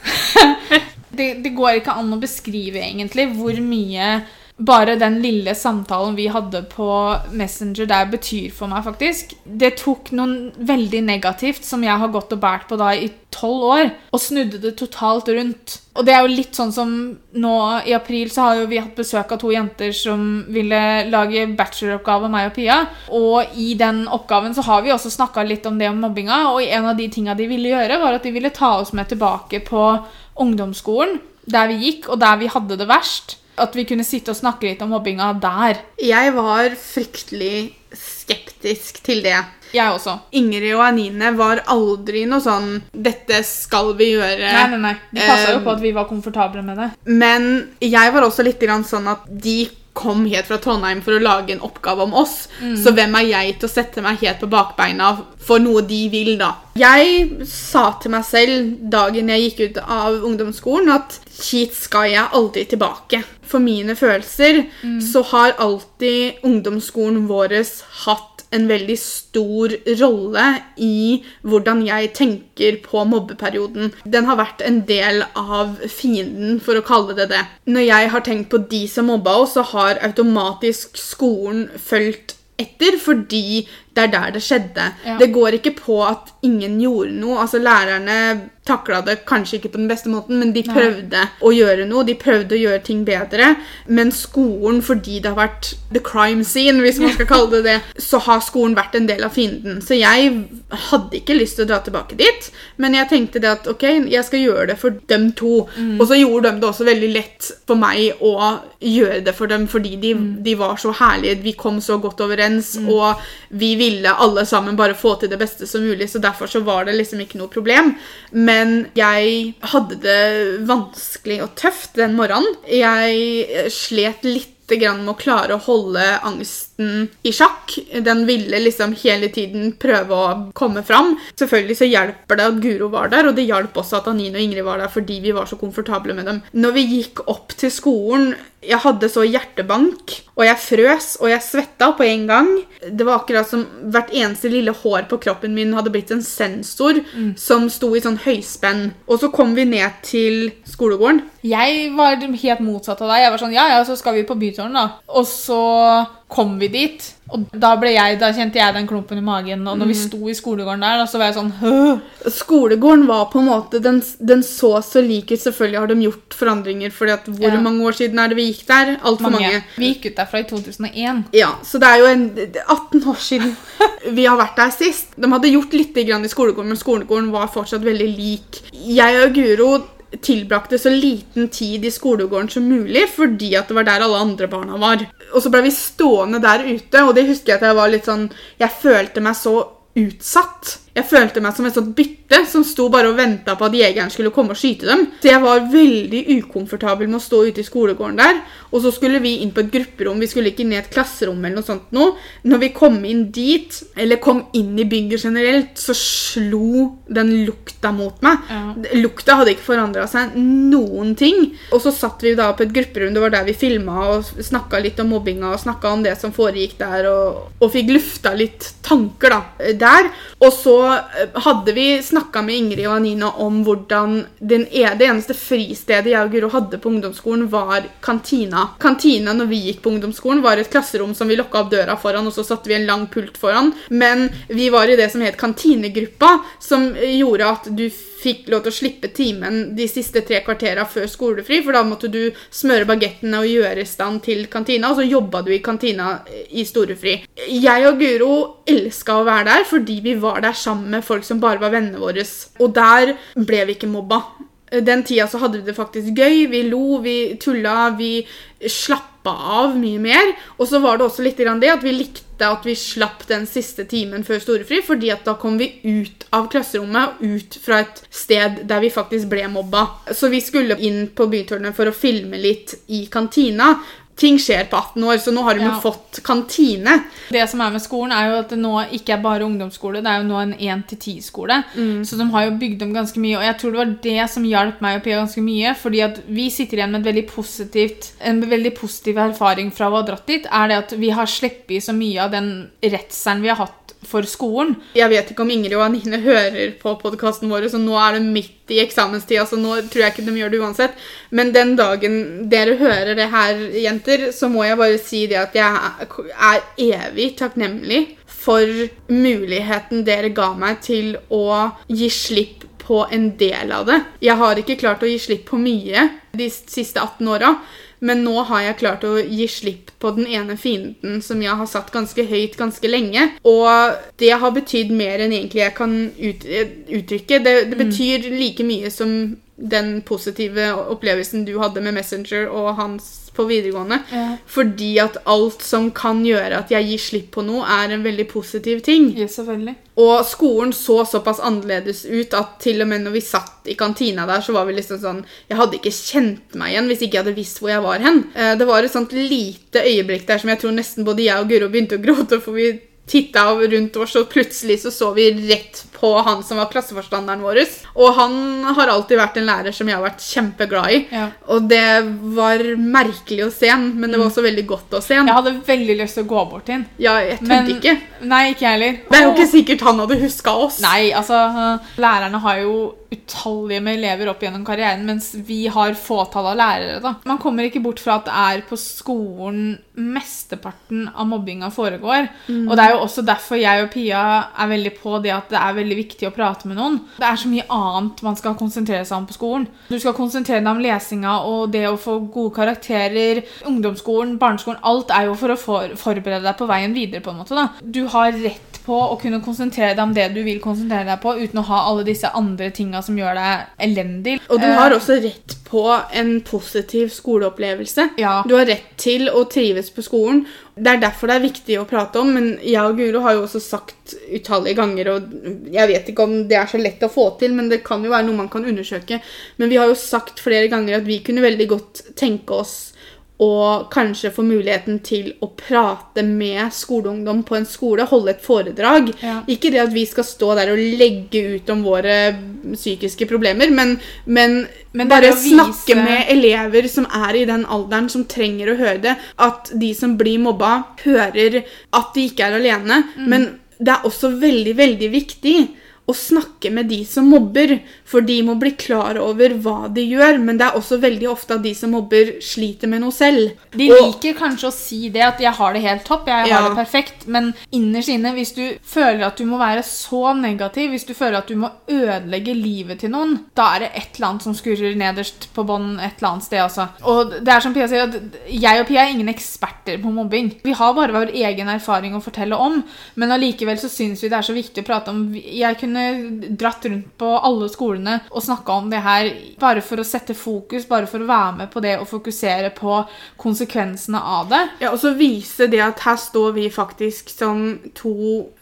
det, det går ikke an å beskrive egentlig hvor mye bare den lille samtalen vi hadde på Messenger der betyr for meg, faktisk. Det tok noe veldig negativt som jeg har gått og båret på da i tolv år, og snudde det totalt rundt. Og det er jo litt sånn som nå i april så har jo vi hatt besøk av to jenter som ville lage bacheloroppgave, meg og Pia. Og i den oppgaven så har vi også snakka litt om det om mobbinga, og en av de tinga de ville gjøre, var at de ville ta oss med tilbake på ungdomsskolen, der vi gikk, og der vi hadde det verst. At vi kunne sitte og snakke litt om mobbinga der. Jeg var fryktelig skeptisk til det. Jeg også. Ingrid og Anine var aldri noe sånn 'Dette skal vi gjøre'. Nei, nei, nei. De passa jo på at vi var komfortable med det. Men jeg var også litt sånn at de kom helt fra Trondheim for å lage en oppgave om oss. Så hvem er jeg til å sette meg helt på bakbeina for noe de vil, da? Jeg sa til meg selv dagen jeg gikk ut av ungdomsskolen, at hit skal jeg aldri tilbake. For mine følelser så har alltid ungdomsskolen vår hatt en veldig stor rolle i hvordan jeg tenker på mobbeperioden. Den har vært en del av fienden, for å kalle det det. Når jeg har tenkt på de som mobba oss, så har automatisk skolen fulgt etter, fordi det er der det skjedde. Ja. Det går ikke på at ingen gjorde noe. Altså Lærerne takla det kanskje ikke på den beste måten, men de Nei. prøvde å gjøre noe. De prøvde å gjøre ting bedre. Men skolen, fordi det har vært the crime scene, hvis man skal kalle det det, så har skolen vært en del av fienden. Så jeg hadde ikke lyst til å dra tilbake dit, men jeg tenkte det at ok, jeg skal gjøre det for dem to. Og så gjorde de det også veldig lett for meg å gjøre det for dem, fordi de, de var så herlige. Vi kom så godt overens, og vi ville alle sammen bare få til det beste som mulig, så derfor så var det liksom ikke noe problem. Men jeg hadde det vanskelig og tøft den morgenen. Jeg slet litt grann med å klare å holde angsten i sjakk. Den ville liksom hele tiden prøve å komme fram. Selvfølgelig så hjelper det at Guro var der, og det hjalp også at Anine og Ingrid var der fordi vi var så komfortable med dem. Når vi gikk opp til skolen, jeg hadde så hjertebank, og jeg frøs, og jeg svetta på en gang. Det var akkurat som hvert eneste lille hår på kroppen min hadde blitt en sensor som sto i sånn høyspenn. Og så kom vi ned til skolegården. Jeg var helt motsatt av deg. Jeg var sånn, ja, ja, så skal vi på byturen, da. Og så kom vi dit, og da, jeg, da kjente jeg den klumpen i magen. Og når vi sto i skolegården der, da, så var jeg sånn Høh! Skolegården var på en måte Den, den så så lik ut. Selvfølgelig har de gjort forandringer, fordi at hvor Ja. mange år siden er det vi gikk der? Altfor mange. mange. Vi gikk ut derfra i 2001. Ja, så det er jo en, 18 år siden vi har vært der sist. De hadde gjort litt grann i skolegården, men skolegården var fortsatt veldig lik. Jeg og Guro tilbrakte så liten tid i skolegården som mulig, fordi at det var der alle andre barna var. Og så ble vi stående der ute, og det husker jeg at jeg var litt sånn Jeg følte meg så utsatt. Jeg følte meg som et sånt bytte som sto bare og venta på at jegeren skulle komme og skyte dem. Så jeg var veldig ukomfortabel med å stå ute i skolegården der. Og så skulle vi inn på et grupperom, vi skulle ikke i et klasserom eller noe sånt noe. Når vi kom inn dit, eller kom inn i bygget generelt, så slo den lukta mot meg. Ja. Lukta hadde ikke forandra seg noen ting. Og så satt vi da på et grupperom, det var der vi filma og snakka litt om mobbinga og snakka om det som foregikk der, og, og fikk lufta litt tanker da, der. Og så hadde vi snakka med Ingrid og Anina om hvordan den, e- det eneste fristedet jeg og Guro hadde på ungdomsskolen, var kantina. Kantina når vi gikk på ungdomsskolen, var et klasserom som vi lokka opp døra foran, og så satte vi en lang pult foran. Men vi var i det som het kantinegruppa, som gjorde at du fikk lov til å slippe timen de siste tre kvartera før skolefri, for da måtte du smøre bagettene og gjøre i stand til kantina, og så jobba du i kantina i storefri. Jeg og Guro elska å være der fordi vi var der sammen med folk som bare var vennene våre, og der ble vi ikke mobba. den tida så hadde vi det faktisk gøy. Vi lo, vi tulla, vi slappa av mye mer. Og så var det også litt det at vi likte at vi slapp den siste timen før storefri, fordi at da kom vi ut av klasserommet ut fra et sted der vi faktisk ble mobba. Så vi skulle inn på Bytårnet for å filme litt i kantina. Ting skjer på 18 år, så nå har de jo fått kantine. Det som er med skolen, er jo at det nå ikke er bare ungdomsskole, det er jo nå en 1-10-skole. Så de har jo bygd om ganske mye, og jeg tror det var det som hjalp meg og Pia ganske mye. fordi at vi sitter igjen med et veldig positivt, en veldig positiv erfaring fra å ha dratt dit, er det at vi har sluppet så mye av den redselen vi har hatt for skolen. Jeg vet ikke om Ingrid og Anine hører på podkasten vår, så nå er det midt i eksamenstida, så nå tror jeg ikke de gjør det uansett. Men den dagen dere hører det her, jenter, så må jeg bare si det at jeg er evig takknemlig for muligheten dere ga meg til å gi slipp på en del av det. Jeg har ikke klart å gi slipp på mye de siste 18 åra. Men nå har jeg klart å gi slipp på den ene fienden som jeg har satt ganske høyt ganske lenge. Og det har betydd mer enn egentlig jeg kan ut, uttrykke. Det, det betyr like mye som den positive opplevelsen du hadde med Messenger og hans på videregående. Ja. Fordi at alt som kan gjøre at jeg gir slipp på noe, er en veldig positiv ting. Ja, selvfølgelig. Og skolen så såpass annerledes ut at til og med når vi satt i kantina der, så var vi liksom sånn Jeg hadde ikke kjent meg igjen hvis ikke jeg hadde visst hvor jeg var hen. Eh, Det var et sånt lite øyeblikk der som jeg tror nesten både jeg og Guro begynte å gråte, for vi titta rundt oss, og plutselig så så vi rett på han som var klasseforstanderen vår. Og han har alltid vært en lærer som jeg har vært kjempeglad i. Ja. Og det var merkelig å se han, men det var også veldig godt å se han. Jeg hadde veldig lyst til å gå bort til han. Ja, jeg trodde Men ikke. Nei, ikke heller. Det er jo ikke sikkert han hadde huska oss. Nei, altså Lærerne har jo utallige med elever opp gjennom karrieren, mens vi har fåtall av lærere. da. Man kommer ikke bort fra at det er på skolen mesteparten av mobbinga foregår. Og det er jo også derfor jeg og Pia er veldig på det at det er veldig viktig å prate med noen. Det er så mye annet man skal konsentrere seg om på skolen. Du skal konsentrere deg om lesinga og det å få gode karakterer. Ungdomsskolen, barneskolen, alt er jo for å for forberede deg på veien videre. på en måte da. Du har rett på å kunne konsentrere deg om det du vil konsentrere deg på, uten å ha alle disse andre tinga som gjør deg elendig. Og du Eh, har også rett på en positiv skoleopplevelse. Ja. Du har rett til å trives på skolen. Det er derfor det er viktig å prate om, men jeg og Guro har jo også sagt utallige ganger, og jeg vet ikke om det er så lett å få til, men det kan jo være noe man kan undersøke. Men vi har jo sagt flere ganger at vi kunne veldig godt tenke oss og kanskje få muligheten til å prate med skoleungdom på en skole, holde et foredrag. Ja. Ikke det at vi skal stå der og legge ut om våre psykiske problemer, men, men, Men bare snakke med elever som er i den alderen som trenger å høre det. At de som blir mobba, hører at de ikke er alene. Mm. Men det er også veldig, veldig viktig å snakke med de som mobber, for de må bli klar over hva de gjør. Men det er også veldig ofte at de som mobber, sliter med noe selv. De Og- liker kanskje å si det at 'jeg har det helt topp', 'jeg Ja. har det perfekt', men innerst inne, hvis du føler at du må være så negativ, hvis du føler at du må ødelegge livet til noen, da er det et eller annet som skurrer nederst på bånn et eller annet sted. Altså. Og det er som Pia sier, jeg og Pia er ingen eksperter på mobbing. Vi har bare vår egen erfaring å fortelle om, men allikevel så syns vi det er så viktig å prate om. Jeg kunne dratt rundt på alle skolene og snakka om det her bare for å sette fokus, bare for å være med på det og fokusere på konsekvensene av det. Ja, og så vise det at her står vi faktisk som to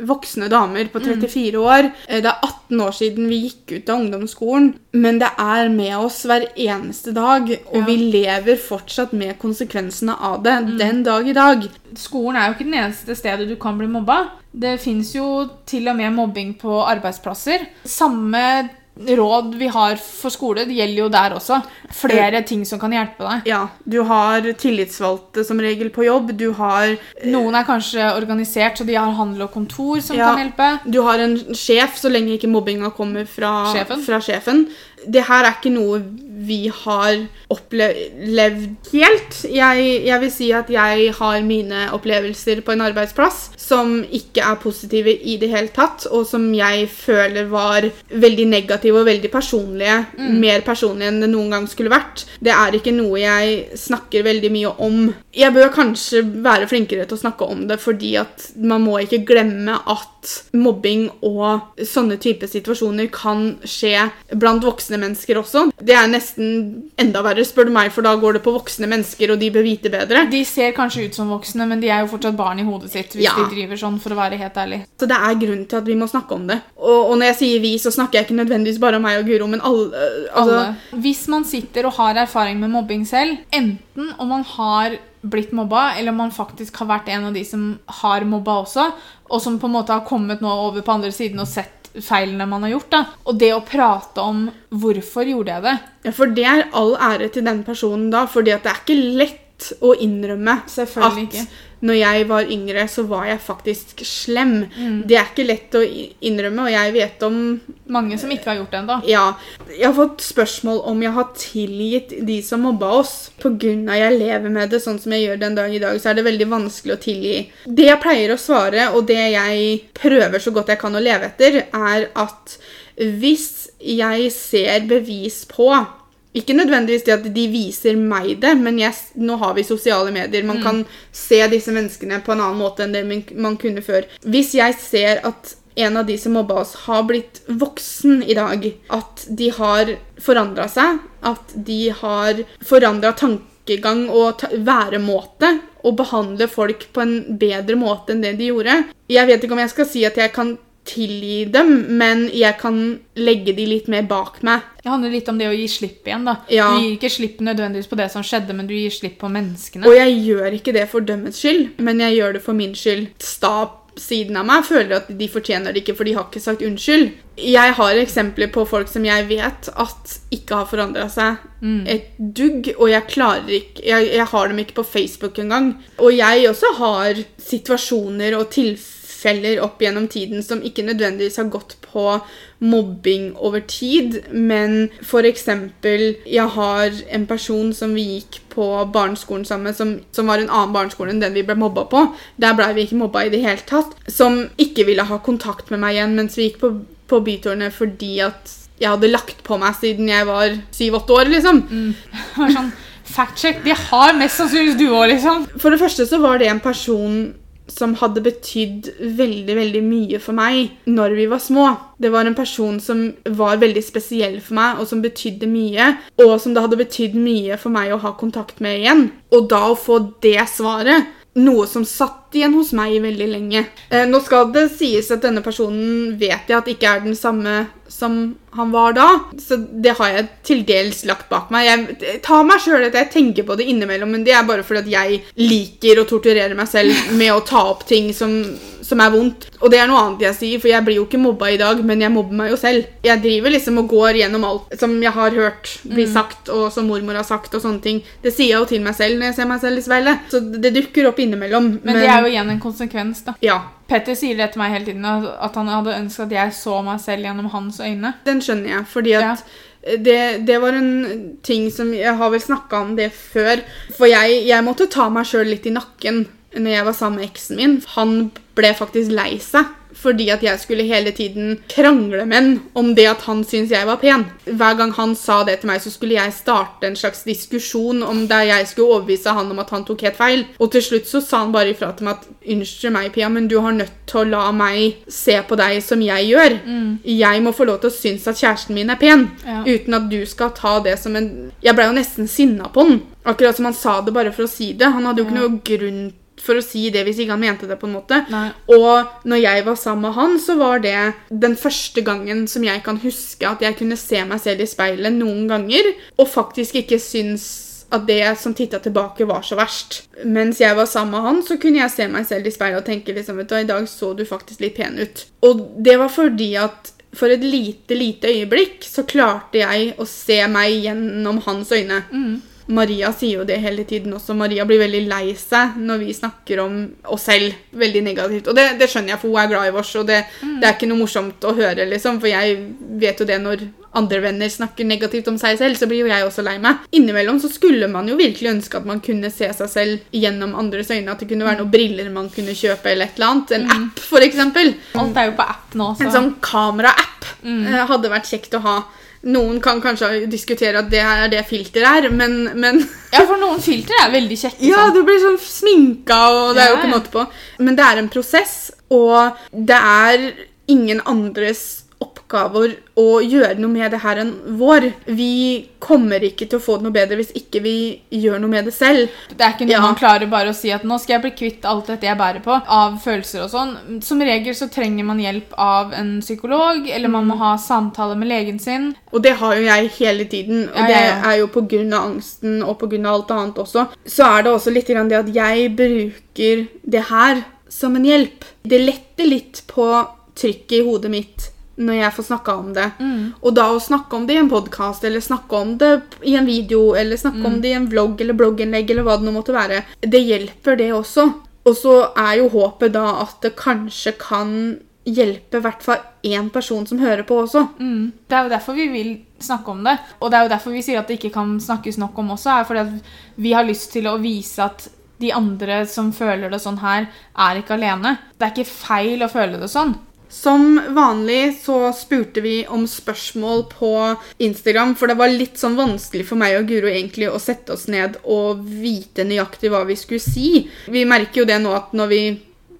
voksne damer på 34 år. Eh, Det er 18 år siden vi gikk ut av ungdomsskolen, men det er med oss hver eneste dag, og Ja. vi lever fortsatt med konsekvensene av det den dag i dag. Skolen er jo ikke den eneste stedet du kan bli mobba. Det fins jo til og med mobbing på arbeidsplasser. Samme råd vi har for skole, det gjelder jo der også. Flere ting som kan hjelpe deg. Ja, du har tillitsvalgte som regel på jobb, du har Noen er kanskje organisert, så de har handel og kontor som Ja. kan hjelpe. Du har en sjef, så lenge ikke mobbinga kommer fra Sjefen. fra sjefen. Det her er ikke noe vi har opplevd helt. Jeg, jeg vil si at jeg har mine opplevelser på en arbeidsplass som ikke er positive i det hele tatt, og som jeg føler var veldig negative og veldig personlige. Mer personlige enn det noen gang skulle vært. Det er ikke noe jeg snakker veldig mye om. Jeg bør kanskje være flinkere til å snakke om det, fordi at man må ikke glemme at at mobbing og sånne type situasjoner kan skje blant voksne mennesker også. Det er nesten enda verre, spør du meg, for da går det på voksne mennesker, og de bør vite bedre. De ser kanskje ut som voksne, men de er jo fortsatt barn i hodet sitt. hvis Ja. de driver sånn, for å være helt ærlig. Så det er grunn til at vi må snakke om det. Og, og når jeg sier vi, så snakker jeg ikke nødvendigvis bare om meg og Guro, men alle. Altså, Alle. Hvis man sitter og har erfaring med mobbing selv, enten om man har blitt mobba, eller om man faktisk har vært en av de som har mobba også, og som på en måte har kommet nå over på andre siden og sett feilene man har gjort, da. Og det å prate om hvorfor gjorde jeg det, Ja, for det er all ære til den personen da, fordi at det er ikke lett å innrømme Selvfølgelig at ikke. Når jeg var yngre, så var jeg faktisk slem. Mm. Det er ikke lett å innrømme, og jeg vet om mange som ikke har gjort det ennå. Ja. Jeg har fått spørsmål om jeg har tilgitt de som mobba oss. Pga. jeg lever med det sånn som jeg gjør den dag i dag, så er det veldig vanskelig å tilgi. Det jeg pleier å svare, og det jeg prøver så godt jeg kan å leve etter, er at hvis jeg ser bevis på ikke nødvendigvis det at de viser meg det, men yes, nå har vi sosiale medier. Man kan se disse menneskene på en annen måte enn det man, man kunne før. Hvis jeg ser at en av de som mobba oss, har blitt voksen i dag, at de har forandra seg, at de har forandra tankegang og ta væremåte, og behandler folk på en bedre måte enn det de gjorde Jeg vet ikke om jeg skal si at jeg kan tilgi dem, men jeg kan legge de litt mer bak meg. Det handler litt om det å gi slipp igjen. da. Ja. Du gir ikke slipp nødvendigvis på det som skjedde, men du gir slipp på menneskene. Og jeg gjør ikke det for dømmets skyld, men jeg gjør det for min skyld. Sta-siden av meg føler at de fortjener det ikke, for de har ikke sagt unnskyld. Jeg har eksempler på folk som jeg vet at ikke har forandra seg et dugg, og jeg klarer ikke jeg, jeg har dem ikke på Facebook engang. Og jeg også har situasjoner og tilfeller opp gjennom tiden som ikke nødvendigvis har gått på mobbing over tid, men eksempel Jeg har en person som vi gikk på barneskolen sammen med, som, som var en annen barneskole enn den vi ble mobba på. Der blei vi ikke mobba i det hele tatt. Som ikke ville ha kontakt med meg igjen mens vi gikk på, på bytårnet fordi at jeg hadde lagt på meg siden jeg var syv-åtte år, liksom. Det var sånn, Fact check. De har mest sannsynligvis du òg, liksom. For det første så var det en person som hadde betydd veldig, veldig mye for meg når vi var små. Det var en person som var veldig spesiell for meg, og som betydde mye. Og som det hadde betydd mye for meg å ha kontakt med igjen. Og da å få det svaret noe som satt igjen hos meg veldig lenge. Eh, nå skal det sies at denne personen vet jeg at ikke er den samme som han var da. Så det har jeg til dels lagt bak meg. Jeg tar meg sjøl at jeg tenker på det innimellom, men det er bare fordi at jeg liker å torturere meg selv med å ta opp ting som, som er vondt. Og det er noe annet jeg sier, for jeg blir jo ikke mobba i dag, men jeg mobber meg jo selv. Jeg driver liksom og går gjennom alt som jeg har hørt bli sagt, og som mormor har sagt, og sånne ting. Det sier jeg jo til meg selv når jeg ser meg selv i speilet. Så det dukker opp innimellom. Men det er jo igjen en konsekvens, da. Ja, Petter sier det til meg hele tiden, at han hadde ønsket at jeg så meg selv gjennom hans øyne. den skjønner jeg, fordi at det, det var en ting som Jeg har vel snakka om det før. For jeg, jeg måtte ta meg sjøl litt i nakken når jeg var sammen med eksen min. Han ble faktisk lei seg fordi at jeg skulle hele tiden krangle med ham om det at han syntes jeg var pen. Hver gang han sa det til meg, så skulle jeg starte en slags diskusjon om der jeg skulle overbevise han om at han tok helt feil. Og til slutt så sa han bare ifra til meg at unnskyld meg, Pia, men du har nødt til å la meg se på deg som jeg gjør. Jeg må få lov til å synes at kjæresten min er pen, Ja. uten at du skal ta det som en Jeg blei jo nesten sinna på han. Akkurat som han sa det bare for å si det. Han hadde jo ikke noe grunn for å si det hvis ikke han mente det. på en måte. Nei. Og når jeg var sammen med han, så var det den første gangen som jeg kan huske at jeg kunne se meg selv i speilet noen ganger, og faktisk ikke syns at det som titta tilbake, var så verst. Mens jeg var sammen med han, så kunne jeg se meg selv i speilet og tenke liksom, vet du, i dag så du faktisk litt pen ut. Og det var fordi at for et lite, lite øyeblikk så klarte jeg å se meg gjennom hans øyne. Maria sier jo det hele tiden også. Maria blir veldig lei seg når vi snakker om oss selv veldig negativt. Og det, det skjønner jeg, for hun er glad i oss, og det, det er ikke noe morsomt å høre, liksom. For jeg vet jo det når andre venner snakker negativt om seg selv, så blir jo jeg også lei meg. Innimellom så skulle man jo virkelig ønske at man kunne se seg selv gjennom andres øyne. At det kunne være noen briller man kunne kjøpe, eller et eller annet. En app, for eksempel. Alt er jo på app nå, så En sånn kamera-app eh, hadde vært kjekt å ha. Noen kan kanskje diskutere at det er det filter er, men, men Ja, for noen filter er veldig kjekke. Ja, du blir sånn sminka, og det er jo ikke måte på. Men det er en prosess, Og det er ingen andres oppgaver å gjøre noe med det her enn vår. Vi kommer ikke til å få det noe bedre hvis ikke vi gjør noe med det selv. Det er ikke noe Ja. man klarer bare å si at nå skal jeg bli kvitt alt dette jeg bærer på av følelser og sånn. Som regel så trenger man hjelp av en psykolog, eller man må ha samtale med legen sin. Og det har jo jeg hele tiden, og Ja, ja, det er jo pga. angsten og pga. alt annet også. Så er det også litt grann det at jeg bruker det her som en hjelp. Det letter litt på trykket i hodet mitt når jeg får snakka om det. Og da å snakke om det i en podkast, eller snakke om det i en video, eller snakke om det i en vlogg eller blogginnlegg, eller hva det nå måtte være, det hjelper, det også. Og så er jo håpet da at det kanskje kan hjelpe i hvert fall én person som hører på også. Mm. Det er jo derfor vi vil snakke om det. Og det er jo derfor vi sier at det ikke kan snakkes nok om også. er fordi at Vi har lyst til å vise at de andre som føler det sånn her, er ikke alene. Det er ikke feil å føle det sånn. Som vanlig så spurte vi om spørsmål på Instagram, for det var litt sånn vanskelig for meg og Guro egentlig å sette oss ned og vite nøyaktig hva vi skulle si. Vi merker jo det nå at når vi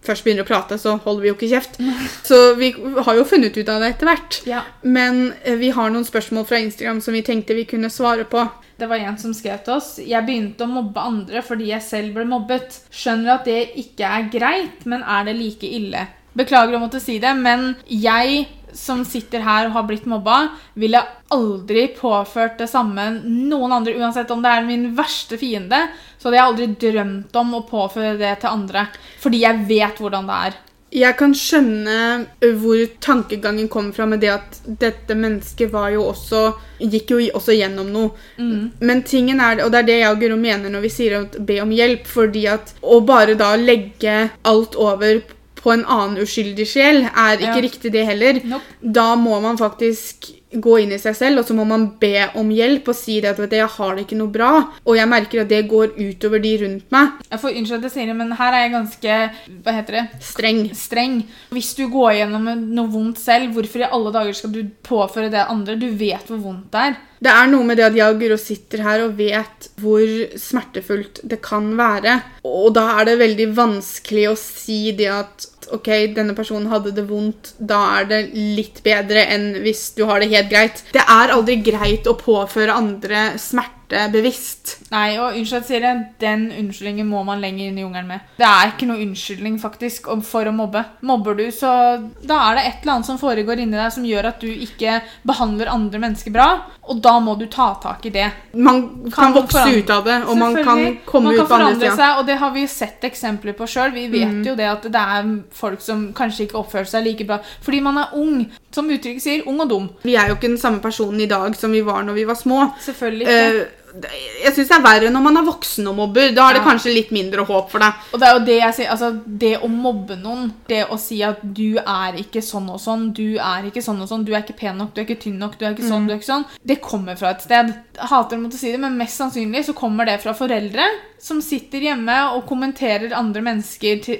først begynner å prate, så holder vi jo ikke kjeft. Så vi har jo funnet ut av det etter hvert. Ja. Men eh, vi har noen spørsmål fra Instagram som vi tenkte vi kunne svare på. Det var en som skrev til oss Jeg begynte å mobbe andre fordi jeg selv ble mobbet. Skjønner at det ikke er greit, men er det like ille? Beklager å måtte si det, men jeg som sitter her og har blitt mobba, ville aldri påført det samme noen andre, uansett om det er min verste fiende, så hadde jeg aldri drømt om å påføre det til andre. Fordi jeg vet hvordan det er. Jeg kan skjønne hvor tankegangen kommer fra med det at dette mennesket var jo også gikk jo også gjennom noe. Men tingen er, og det er det jeg og Guro mener når vi sier at be om hjelp, fordi at å bare da legge alt over på en annen uskyldig sjel er ikke Ja. riktig det heller. Nope. Da må man faktisk gå inn i seg selv, og så må man be om hjelp og si det at du, jeg har det ikke noe bra. Og jeg merker at det går utover de rundt meg. Jeg får Unnskyld at jeg sier det, men her er jeg ganske Hva heter det? Streng. streng. Hvis du går gjennom noe vondt selv, hvorfor i alle dager skal du påføre det andre? Du vet hvor vondt det er. Det er noe med det at jeg og sitter her og vet hvor smertefullt det kan være. Og da er det veldig vanskelig å si det at ok, denne personen hadde det vondt, da er det litt bedre enn hvis du har det helt greit. Det er aldri greit å påføre andre smerte bevisst. Nei, og unnskyld sier jeg den unnskyldningen må man lenger inn i jungelen med. Det er ikke noe unnskyldning faktisk for å mobbe. Mobber du, så da er det et eller annet som foregår inni deg som gjør at du ikke behandler andre mennesker bra, og da må du ta tak i det. Man kan, Kan vokse ut av det, og man kan komme man ut på andre sida. seg, og det har vi sett eksempler på sjøl. Vi vet Mm. jo det at det er folk som kanskje ikke oppfører seg like bra fordi man er ung. Som uttrykket sier, ung og dum. Vi er jo ikke den samme personen i dag som vi var når vi var små. Selvfølgelig ikke. Det- jeg syns det er verre når man er voksen og mobber. Da er det Ja. kanskje litt mindre håp for deg. Og det er jo det jeg sier, altså det å mobbe noen, det å si at du er ikke sånn og sånn, du er ikke sånn og sånn, du er ikke pen nok, du er ikke tynn nok, du er ikke sånn, du er ikke sånn, det kommer fra et sted. Jeg hater å måtte si det, men mest sannsynlig så kommer det fra foreldre som sitter hjemme og kommenterer andre mennesker til,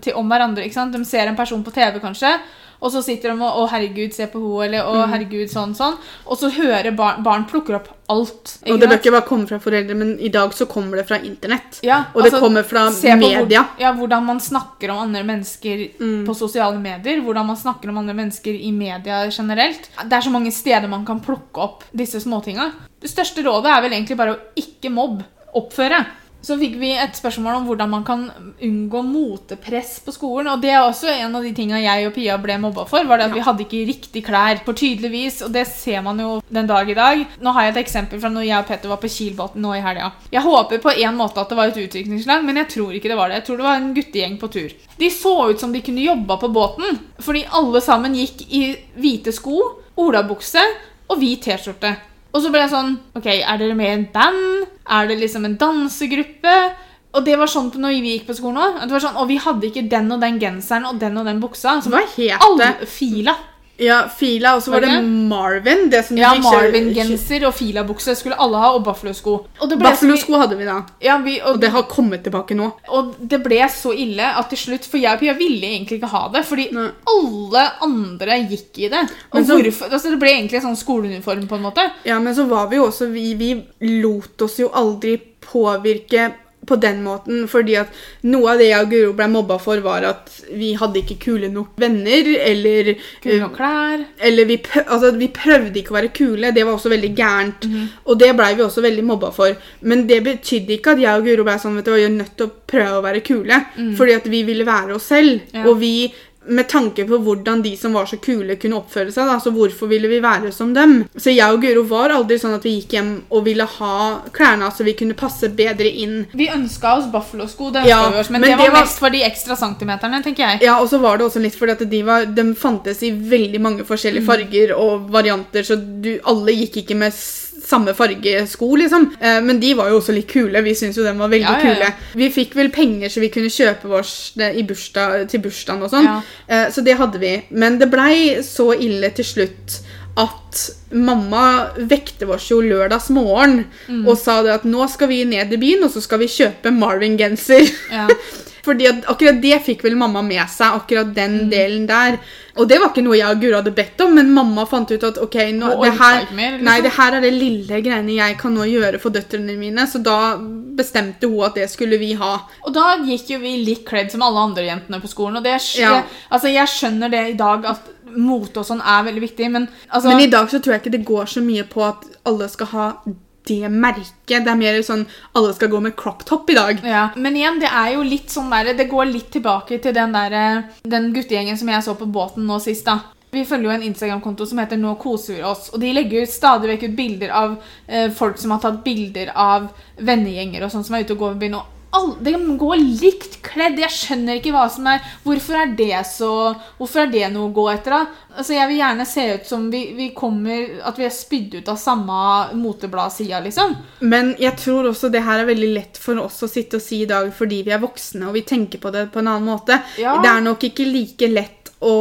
til, om hverandre. ikke sant? De ser en person på TV kanskje, og så sitter de og 'Å, herregud, se på henne', eller 'Å, herregud, sånn, sånn'. Og så hører barn Barn plukker opp alt. Og det bør ikke bare komme fra foreldre, men i dag så kommer det fra internett. Ja, Og det altså, kommer fra media. Hvor, ja, hvordan man snakker om andre mennesker på sosiale medier. Hvordan man snakker om andre mennesker i media generelt. Det er så mange steder man kan plukke opp disse småtinga. Det største rådet er vel egentlig bare å ikke mobbe. Oppføre. Så fikk vi et spørsmål om hvordan man kan unngå motepress på skolen. Og det er også en av de tinga jeg og Pia ble mobba for. var det at Vi hadde ikke riktig klær. For tydeligvis, og det ser man jo den dag i dag. Nå har jeg et eksempel fra når jeg og Petter var på Kielbotn nå i helga. Jeg håper på en måte at det var et utviklingslag, men jeg tror ikke det var det. Jeg tror det var en guttegjeng på tur. De så ut som de kunne jobba på båten, fordi alle sammen gikk i hvite sko, olabukse og hvit T-skjorte. Og så ble jeg sånn Ok, er dere med i en band? Er det liksom en dansegruppe? Og det var sånn når vi gikk på skolen òg. Det var sånn, og vi hadde ikke den og den genseren og den og den buksa. Som Hva het det? alle fila. Ja, Fila, og så var det det? Marvin. Det som Ja, Marvin-genser og filabukse skulle alle ha, og Buffalo-sko. Buffalo-sko hadde vi da. Ja, vi, og, Og det har kommet tilbake nå. og det ble så ille at til slutt For jeg og Pia ville egentlig ikke ha det, fordi Nei. alle andre gikk i det. Og så- hvorfor, altså Det ble egentlig en sånn skoleuniform, på en måte. Ja, men så var vi jo også Vi, vi lot oss jo aldri påvirke på den måten, fordi at noe av det jeg og Guro ble mobba for, var at vi hadde ikke kule nok venner, eller Kule nok klær. eller vi, prøv, altså, vi prøvde ikke å være kule. Det var også veldig gærent. Og det blei vi også veldig mobba for. Men det betydde ikke at jeg og Guro ble sånn vet du, vi er nødt til å prøve å være kule. Fordi at vi ville være oss selv. Ja. Og vi med tanke på hvordan de som var så kule, kunne oppføre seg. Da, så hvorfor ville vi være som dem? Så jeg og Guro var aldri sånn at vi gikk hjem og ville ha klærne så vi kunne passe bedre inn. Vi ønska oss Buffalo-sko, det Ja, ønsket vi oss, men, men det var det var- mest for de ekstra centimeterne, tenker jeg. Ja, og så var det også litt fordi at de, var, de fantes i veldig mange forskjellige Mm. farger og varianter, så du, alle gikk ikke med samme fargesko, liksom. Eh, men de var jo også litt kule. Vi syntes jo de var veldig Ja, ja, ja. kule. Vi fikk vel penger så vi kunne kjøpe vårs bursdag, til bursdagen og sånn. Eh, så det hadde vi. Men det blei så ille til slutt at mamma vekte oss jo lørdags morgen Mm. og sa det at nå skal vi ned i byen, og så skal vi kjøpe Marvin-genser. Ja. Fordi at akkurat det fikk vel mamma med seg, akkurat den Mm. delen der. Og det var ikke noe jeg og Guro hadde bedt om, men mamma fant ut at ok, nå, det her, mer, liksom. nei, det her er det lille greiene jeg kan nå gjøre for døtrene mine, så da bestemte hun at det skulle vi ha. Og da gikk jo vi litt kledd som alle andre jentene på skolen. Og det, Ja. altså, jeg skjønner det i dag, at mote og sånn er veldig viktig, men altså Men i dag så tror jeg ikke det går så mye på at alle skal ha det merket. Det er mer sånn alle skal gå med crop top i dag. ja. Men igjen, det er jo litt sånn der, det går litt tilbake til den, der, den guttegjengen som jeg så på båten nå sist. da. Vi følger jo en Instagram-konto som heter Nå koser vi oss. Og de legger ut stadig vekk ut bilder av eh, folk som har tatt bilder av vennegjenger og sånn som er ute og går ved byen. Og all, de går likt kledd. Jeg skjønner ikke hva som er Hvorfor er det så Hvorfor er det noe å gå etter, da? Altså, Jeg vil gjerne se ut som vi, vi kommer At vi er spydd ut av samme motebladsida, liksom. Men jeg tror også det her er veldig lett for oss å sitte og si i dag fordi vi er voksne og vi tenker på det på en annen måte. Ja. Det er nok ikke like lett å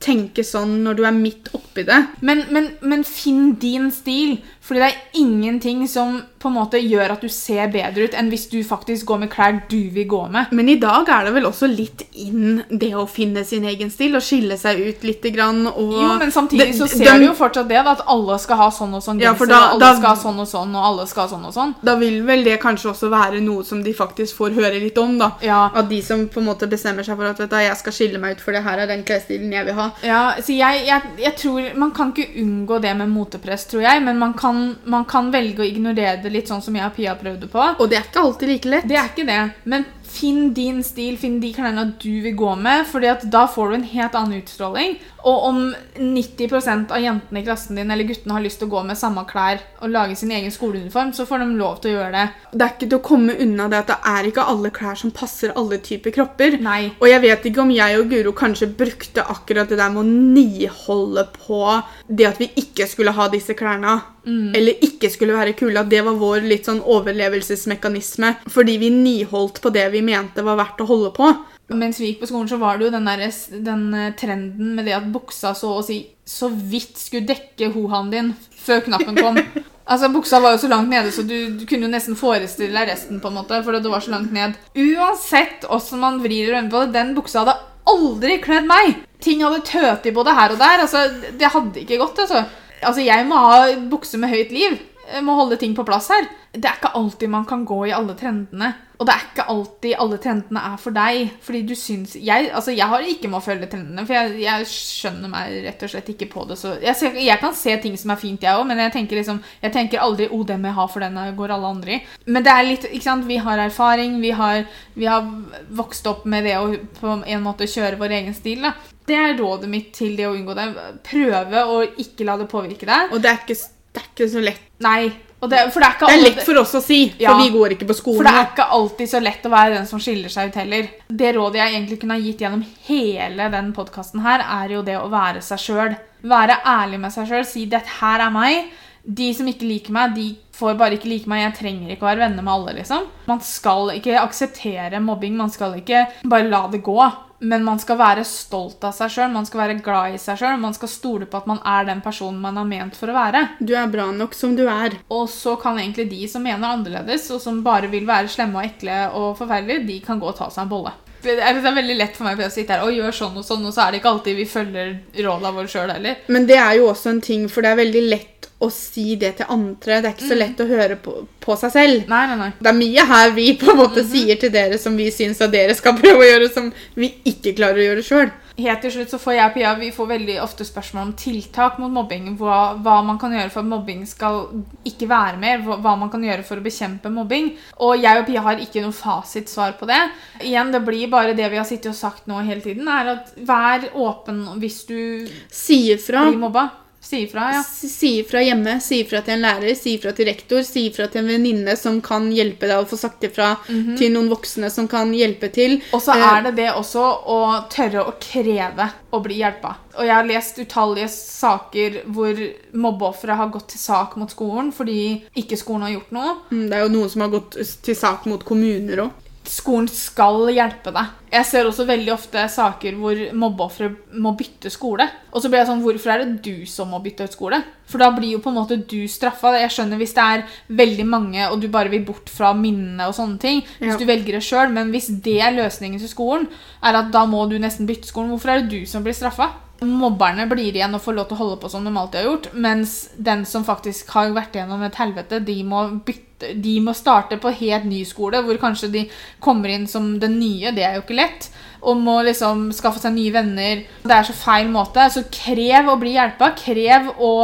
tenke sånn når du er midt oppi det. Men, men, men finn din stil, fordi det er ingenting som på en måte gjør at du ser bedre ut enn hvis du faktisk går med klær du vil gå med. Men i dag er det vel også litt inn det å finne sin egen stil og skille seg ut litt. Grann, og Jo, men samtidig så ser du jo fortsatt det, da, at alle skal ha sånn og sånn Ja, genser, for da- og alle da- skal ha sånn og sånn, og alle skal ha sånn og sånn. Da vil vel det kanskje også være noe som de faktisk får høre litt om, da. Ja. At de som på en måte bestemmer seg for at vet du, jeg skal skille meg ut, for det her er den klesstilen jeg vil ha. Ja, så jeg, jeg, jeg tror Man kan ikke unngå det med motepress, tror jeg, men man kan, man kan velge å ignorere det litt sånn som jeg og Pia prøvde på. Og det er ikke alltid like lett. Det er ikke det, men finn din stil, finn de klærne du vil gå med, fordi at da får du en helt annen utstråling. Og om 90% av jentene i klassen din eller guttene har lyst til å gå med samme klær og lage sin egen skoleuniform, så får de lov til å gjøre det. Det er ikke til å komme unna det at det er ikke alle klær som passer alle typer kropper. Nei. Og jeg vet ikke om jeg og Guro kanskje brukte akkurat det der med å niholde på det at vi ikke skulle ha disse klærne. Eller ikke skulle være kule. At det var vår litt sånn overlevelsesmekanisme. Fordi vi niholdt på det vi mente var verdt å holde på. Mens vi gikk på skolen, så var det jo den, der, den eh, trenden med det at buksa så å si så vidt skulle dekke hohaen din før knappen kom. Altså, Buksa var jo så langt nede, så du, du kunne jo nesten forestille deg resten. på en måte, for det var så langt ned. Uansett åssen man vrir og på det, den buksa hadde aldri kledd meg! Ting hadde tøt i både her og der. altså, Det hadde ikke gått. altså. Altså, Jeg må ha bukse med høyt liv. Jeg må holde ting på plass her. Det er ikke alltid man kan gå i alle trendene. Og det er ikke alltid alle trendene er for deg. Fordi du syns Jeg, altså jeg har ikke med å følge trendene, for jeg, jeg skjønner meg rett og slett ikke på det. Så jeg, ser, jeg kan se ting som er fint, jeg òg, men jeg tenker liksom Jeg tenker aldri 'Å, den må jeg ha, for den går alle andre i'. Men det er litt Ikke sant, vi har erfaring, vi har, vi har vokst opp med det å på en måte kjøre vår egen stil. da Det er rådet mitt til det å unngå det. Prøve å ikke la det påvirke deg. Og det er ikke, det er ikke så lett. Nei. Det, for det er Det er lett for oss å si, for Ja. vi går ikke på skolen. For det er ikke alltid så lett å være den som skiller seg ut heller. Det rådet jeg egentlig kunne ha gitt gjennom hele den podkasten her, er jo det å være seg sjøl. Være ærlig med seg sjøl. Si 'dette her er meg'. De som ikke liker meg, de får bare ikke like meg. Jeg trenger ikke å være venner med alle. liksom. Man skal ikke akseptere mobbing. Man skal ikke bare la det gå. Men man skal være stolt av seg sjøl, man skal være glad i seg sjøl. Man skal stole på at man er den personen man er ment for å være. Du er bra nok som du er. Og så kan egentlig de som mener annerledes, og som bare vil være slemme og ekle og forferdelige, de kan gå og ta seg en bolle. Det er, veldig lett for meg å sitte her og gjøre sånn og sånn, og så er det ikke alltid vi følger rådene våre sjøl heller. Men det er jo også en ting, for det er veldig lett å si det til andre. Det er ikke så lett å høre på, på seg selv. Nei, nei, nei. Det er mye her vi på en måte sier til dere som vi syns at dere skal prøve å gjøre, som vi ikke klarer å gjøre sjøl. Helt til slutt så får jeg og Pia vi får veldig ofte spørsmål om tiltak mot mobbing. Hva, hva man kan gjøre for at mobbing skal ikke være mer. Hva, hva man kan gjøre for å bekjempe mobbing. Og jeg og Pia har ikke noe fasitsvar på det. Igjen, Det blir bare det vi har sittet og sagt nå hele tiden. er at Vær åpen hvis du Si blir mobba. Si ifra, ja. Si ifra hjemme, si ifra til en lærer, si ifra til rektor, si ifra til en venninne som kan hjelpe deg å få sagt ifra til noen voksne som kan hjelpe til. Og så Eh, er det det også å tørre å kreve å bli hjelpa. Og jeg har lest utallige saker hvor mobbeofre har gått til sak mot skolen fordi ikke skolen har gjort noe. mm, Det er jo noen som har gått til sak mot kommuner òg. Skolen skal hjelpe deg. Jeg ser også veldig ofte saker hvor mobbeofre må bytte skole. Og så blir jeg sånn, hvorfor er det du som må bytte ut skole? For da blir jo på en måte du straffa. Jeg skjønner hvis det er veldig mange, og du bare vil bort fra minnene og sånne ting. Hvis Ja. du velger det sjøl. Men hvis det er løsningen til skolen, er at da må du nesten bytte skolen. Hvorfor er det du som blir straffa? Mobberne blir igjen og får lov til å holde på som de alltid har gjort, mens den som faktisk har vært gjennom et helvete, de må bytte De må starte på helt ny skole, hvor kanskje de kommer inn som den nye. Det er jo ikke lett. Og må liksom skaffe seg nye venner. Det er så feil måte. Så krev å bli hjelpa. Krev å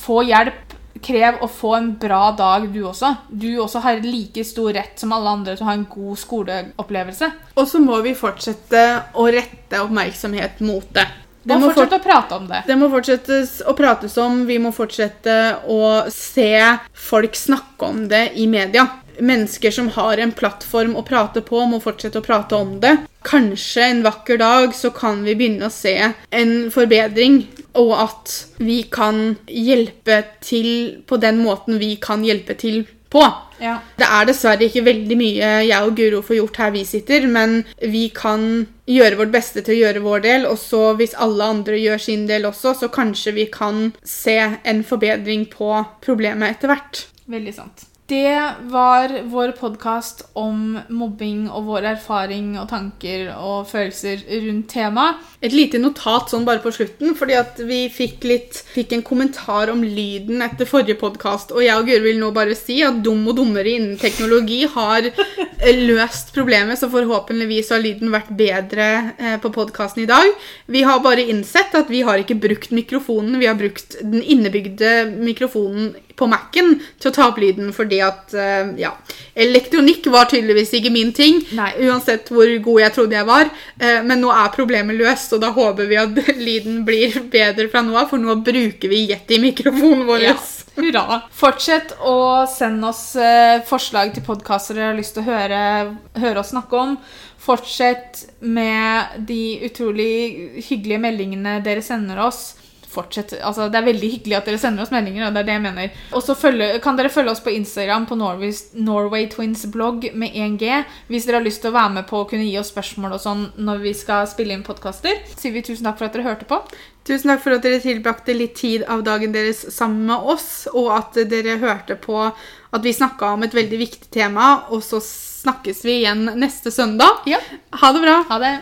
få hjelp. Krev å få en bra dag, du også. Du også har like stor rett som alle andre til å ha en god skoleopplevelse. Og så må vi fortsette å rette oppmerksomhet mot det. Det må, fortsette å prate om det. det må fortsettes å prates om. Vi må fortsette å se folk snakke om det i media. Mennesker som har en plattform å prate på, må fortsette å prate om det. Kanskje en vakker dag så kan vi begynne å se en forbedring, og at vi kan hjelpe til på den måten vi kan hjelpe til på. Ja. Det er dessverre ikke veldig mye jeg og Guro får gjort her vi sitter, men vi kan gjøre vårt beste til å gjøre vår del, og så hvis alle andre gjør sin del også, så kanskje vi kan se en forbedring på problemet etter hvert. Veldig sant. Det var vår podkast om mobbing og vår erfaring og tanker og følelser rundt temaet. Et lite notat sånn bare på slutten, fordi at vi fikk, litt, fikk en kommentar om lyden etter forrige podkast, og jeg og Guri vil nå bare si at Dum og dummere innen teknologi har eh, løst problemet, så forhåpentligvis har lyden vært bedre eh, på podkasten i dag. Vi har bare innsett at vi har ikke brukt mikrofonen, vi har brukt den innebygde mikrofonen på Mac-en til å ta opp lyden, fordi at eh, ja, elektronikk var tydeligvis ikke min ting. Nei. Uansett hvor god jeg trodde jeg var. Eh, Men nå er problemet løst, og da håper vi at lyden blir bedre fra nå av, for nå bruker vi Yeti-mikrofonen vår. Ja, hurra. Fortsett å sende oss eh, forslag til podkaster dere har lyst til å høre, høre oss snakke om. Fortsett med de utrolig hyggelige meldingene dere sender oss. Fortsett, altså Det er veldig hyggelig at dere sender oss meldinger. og det er det jeg mener. Og så kan dere følge oss på Instagram på Norway, Norway Twins blogg med 1G hvis dere har lyst til å være med på å kunne gi oss spørsmål og sånn når vi skal spille inn podkaster. Sier vi tusen takk for at dere hørte på. Tusen takk for at dere tilbrakte litt tid av dagen deres sammen med oss, og at dere hørte på at vi snakka om et veldig viktig tema, og så snakkes vi igjen neste søndag. Ja. Ha det bra! Ha det.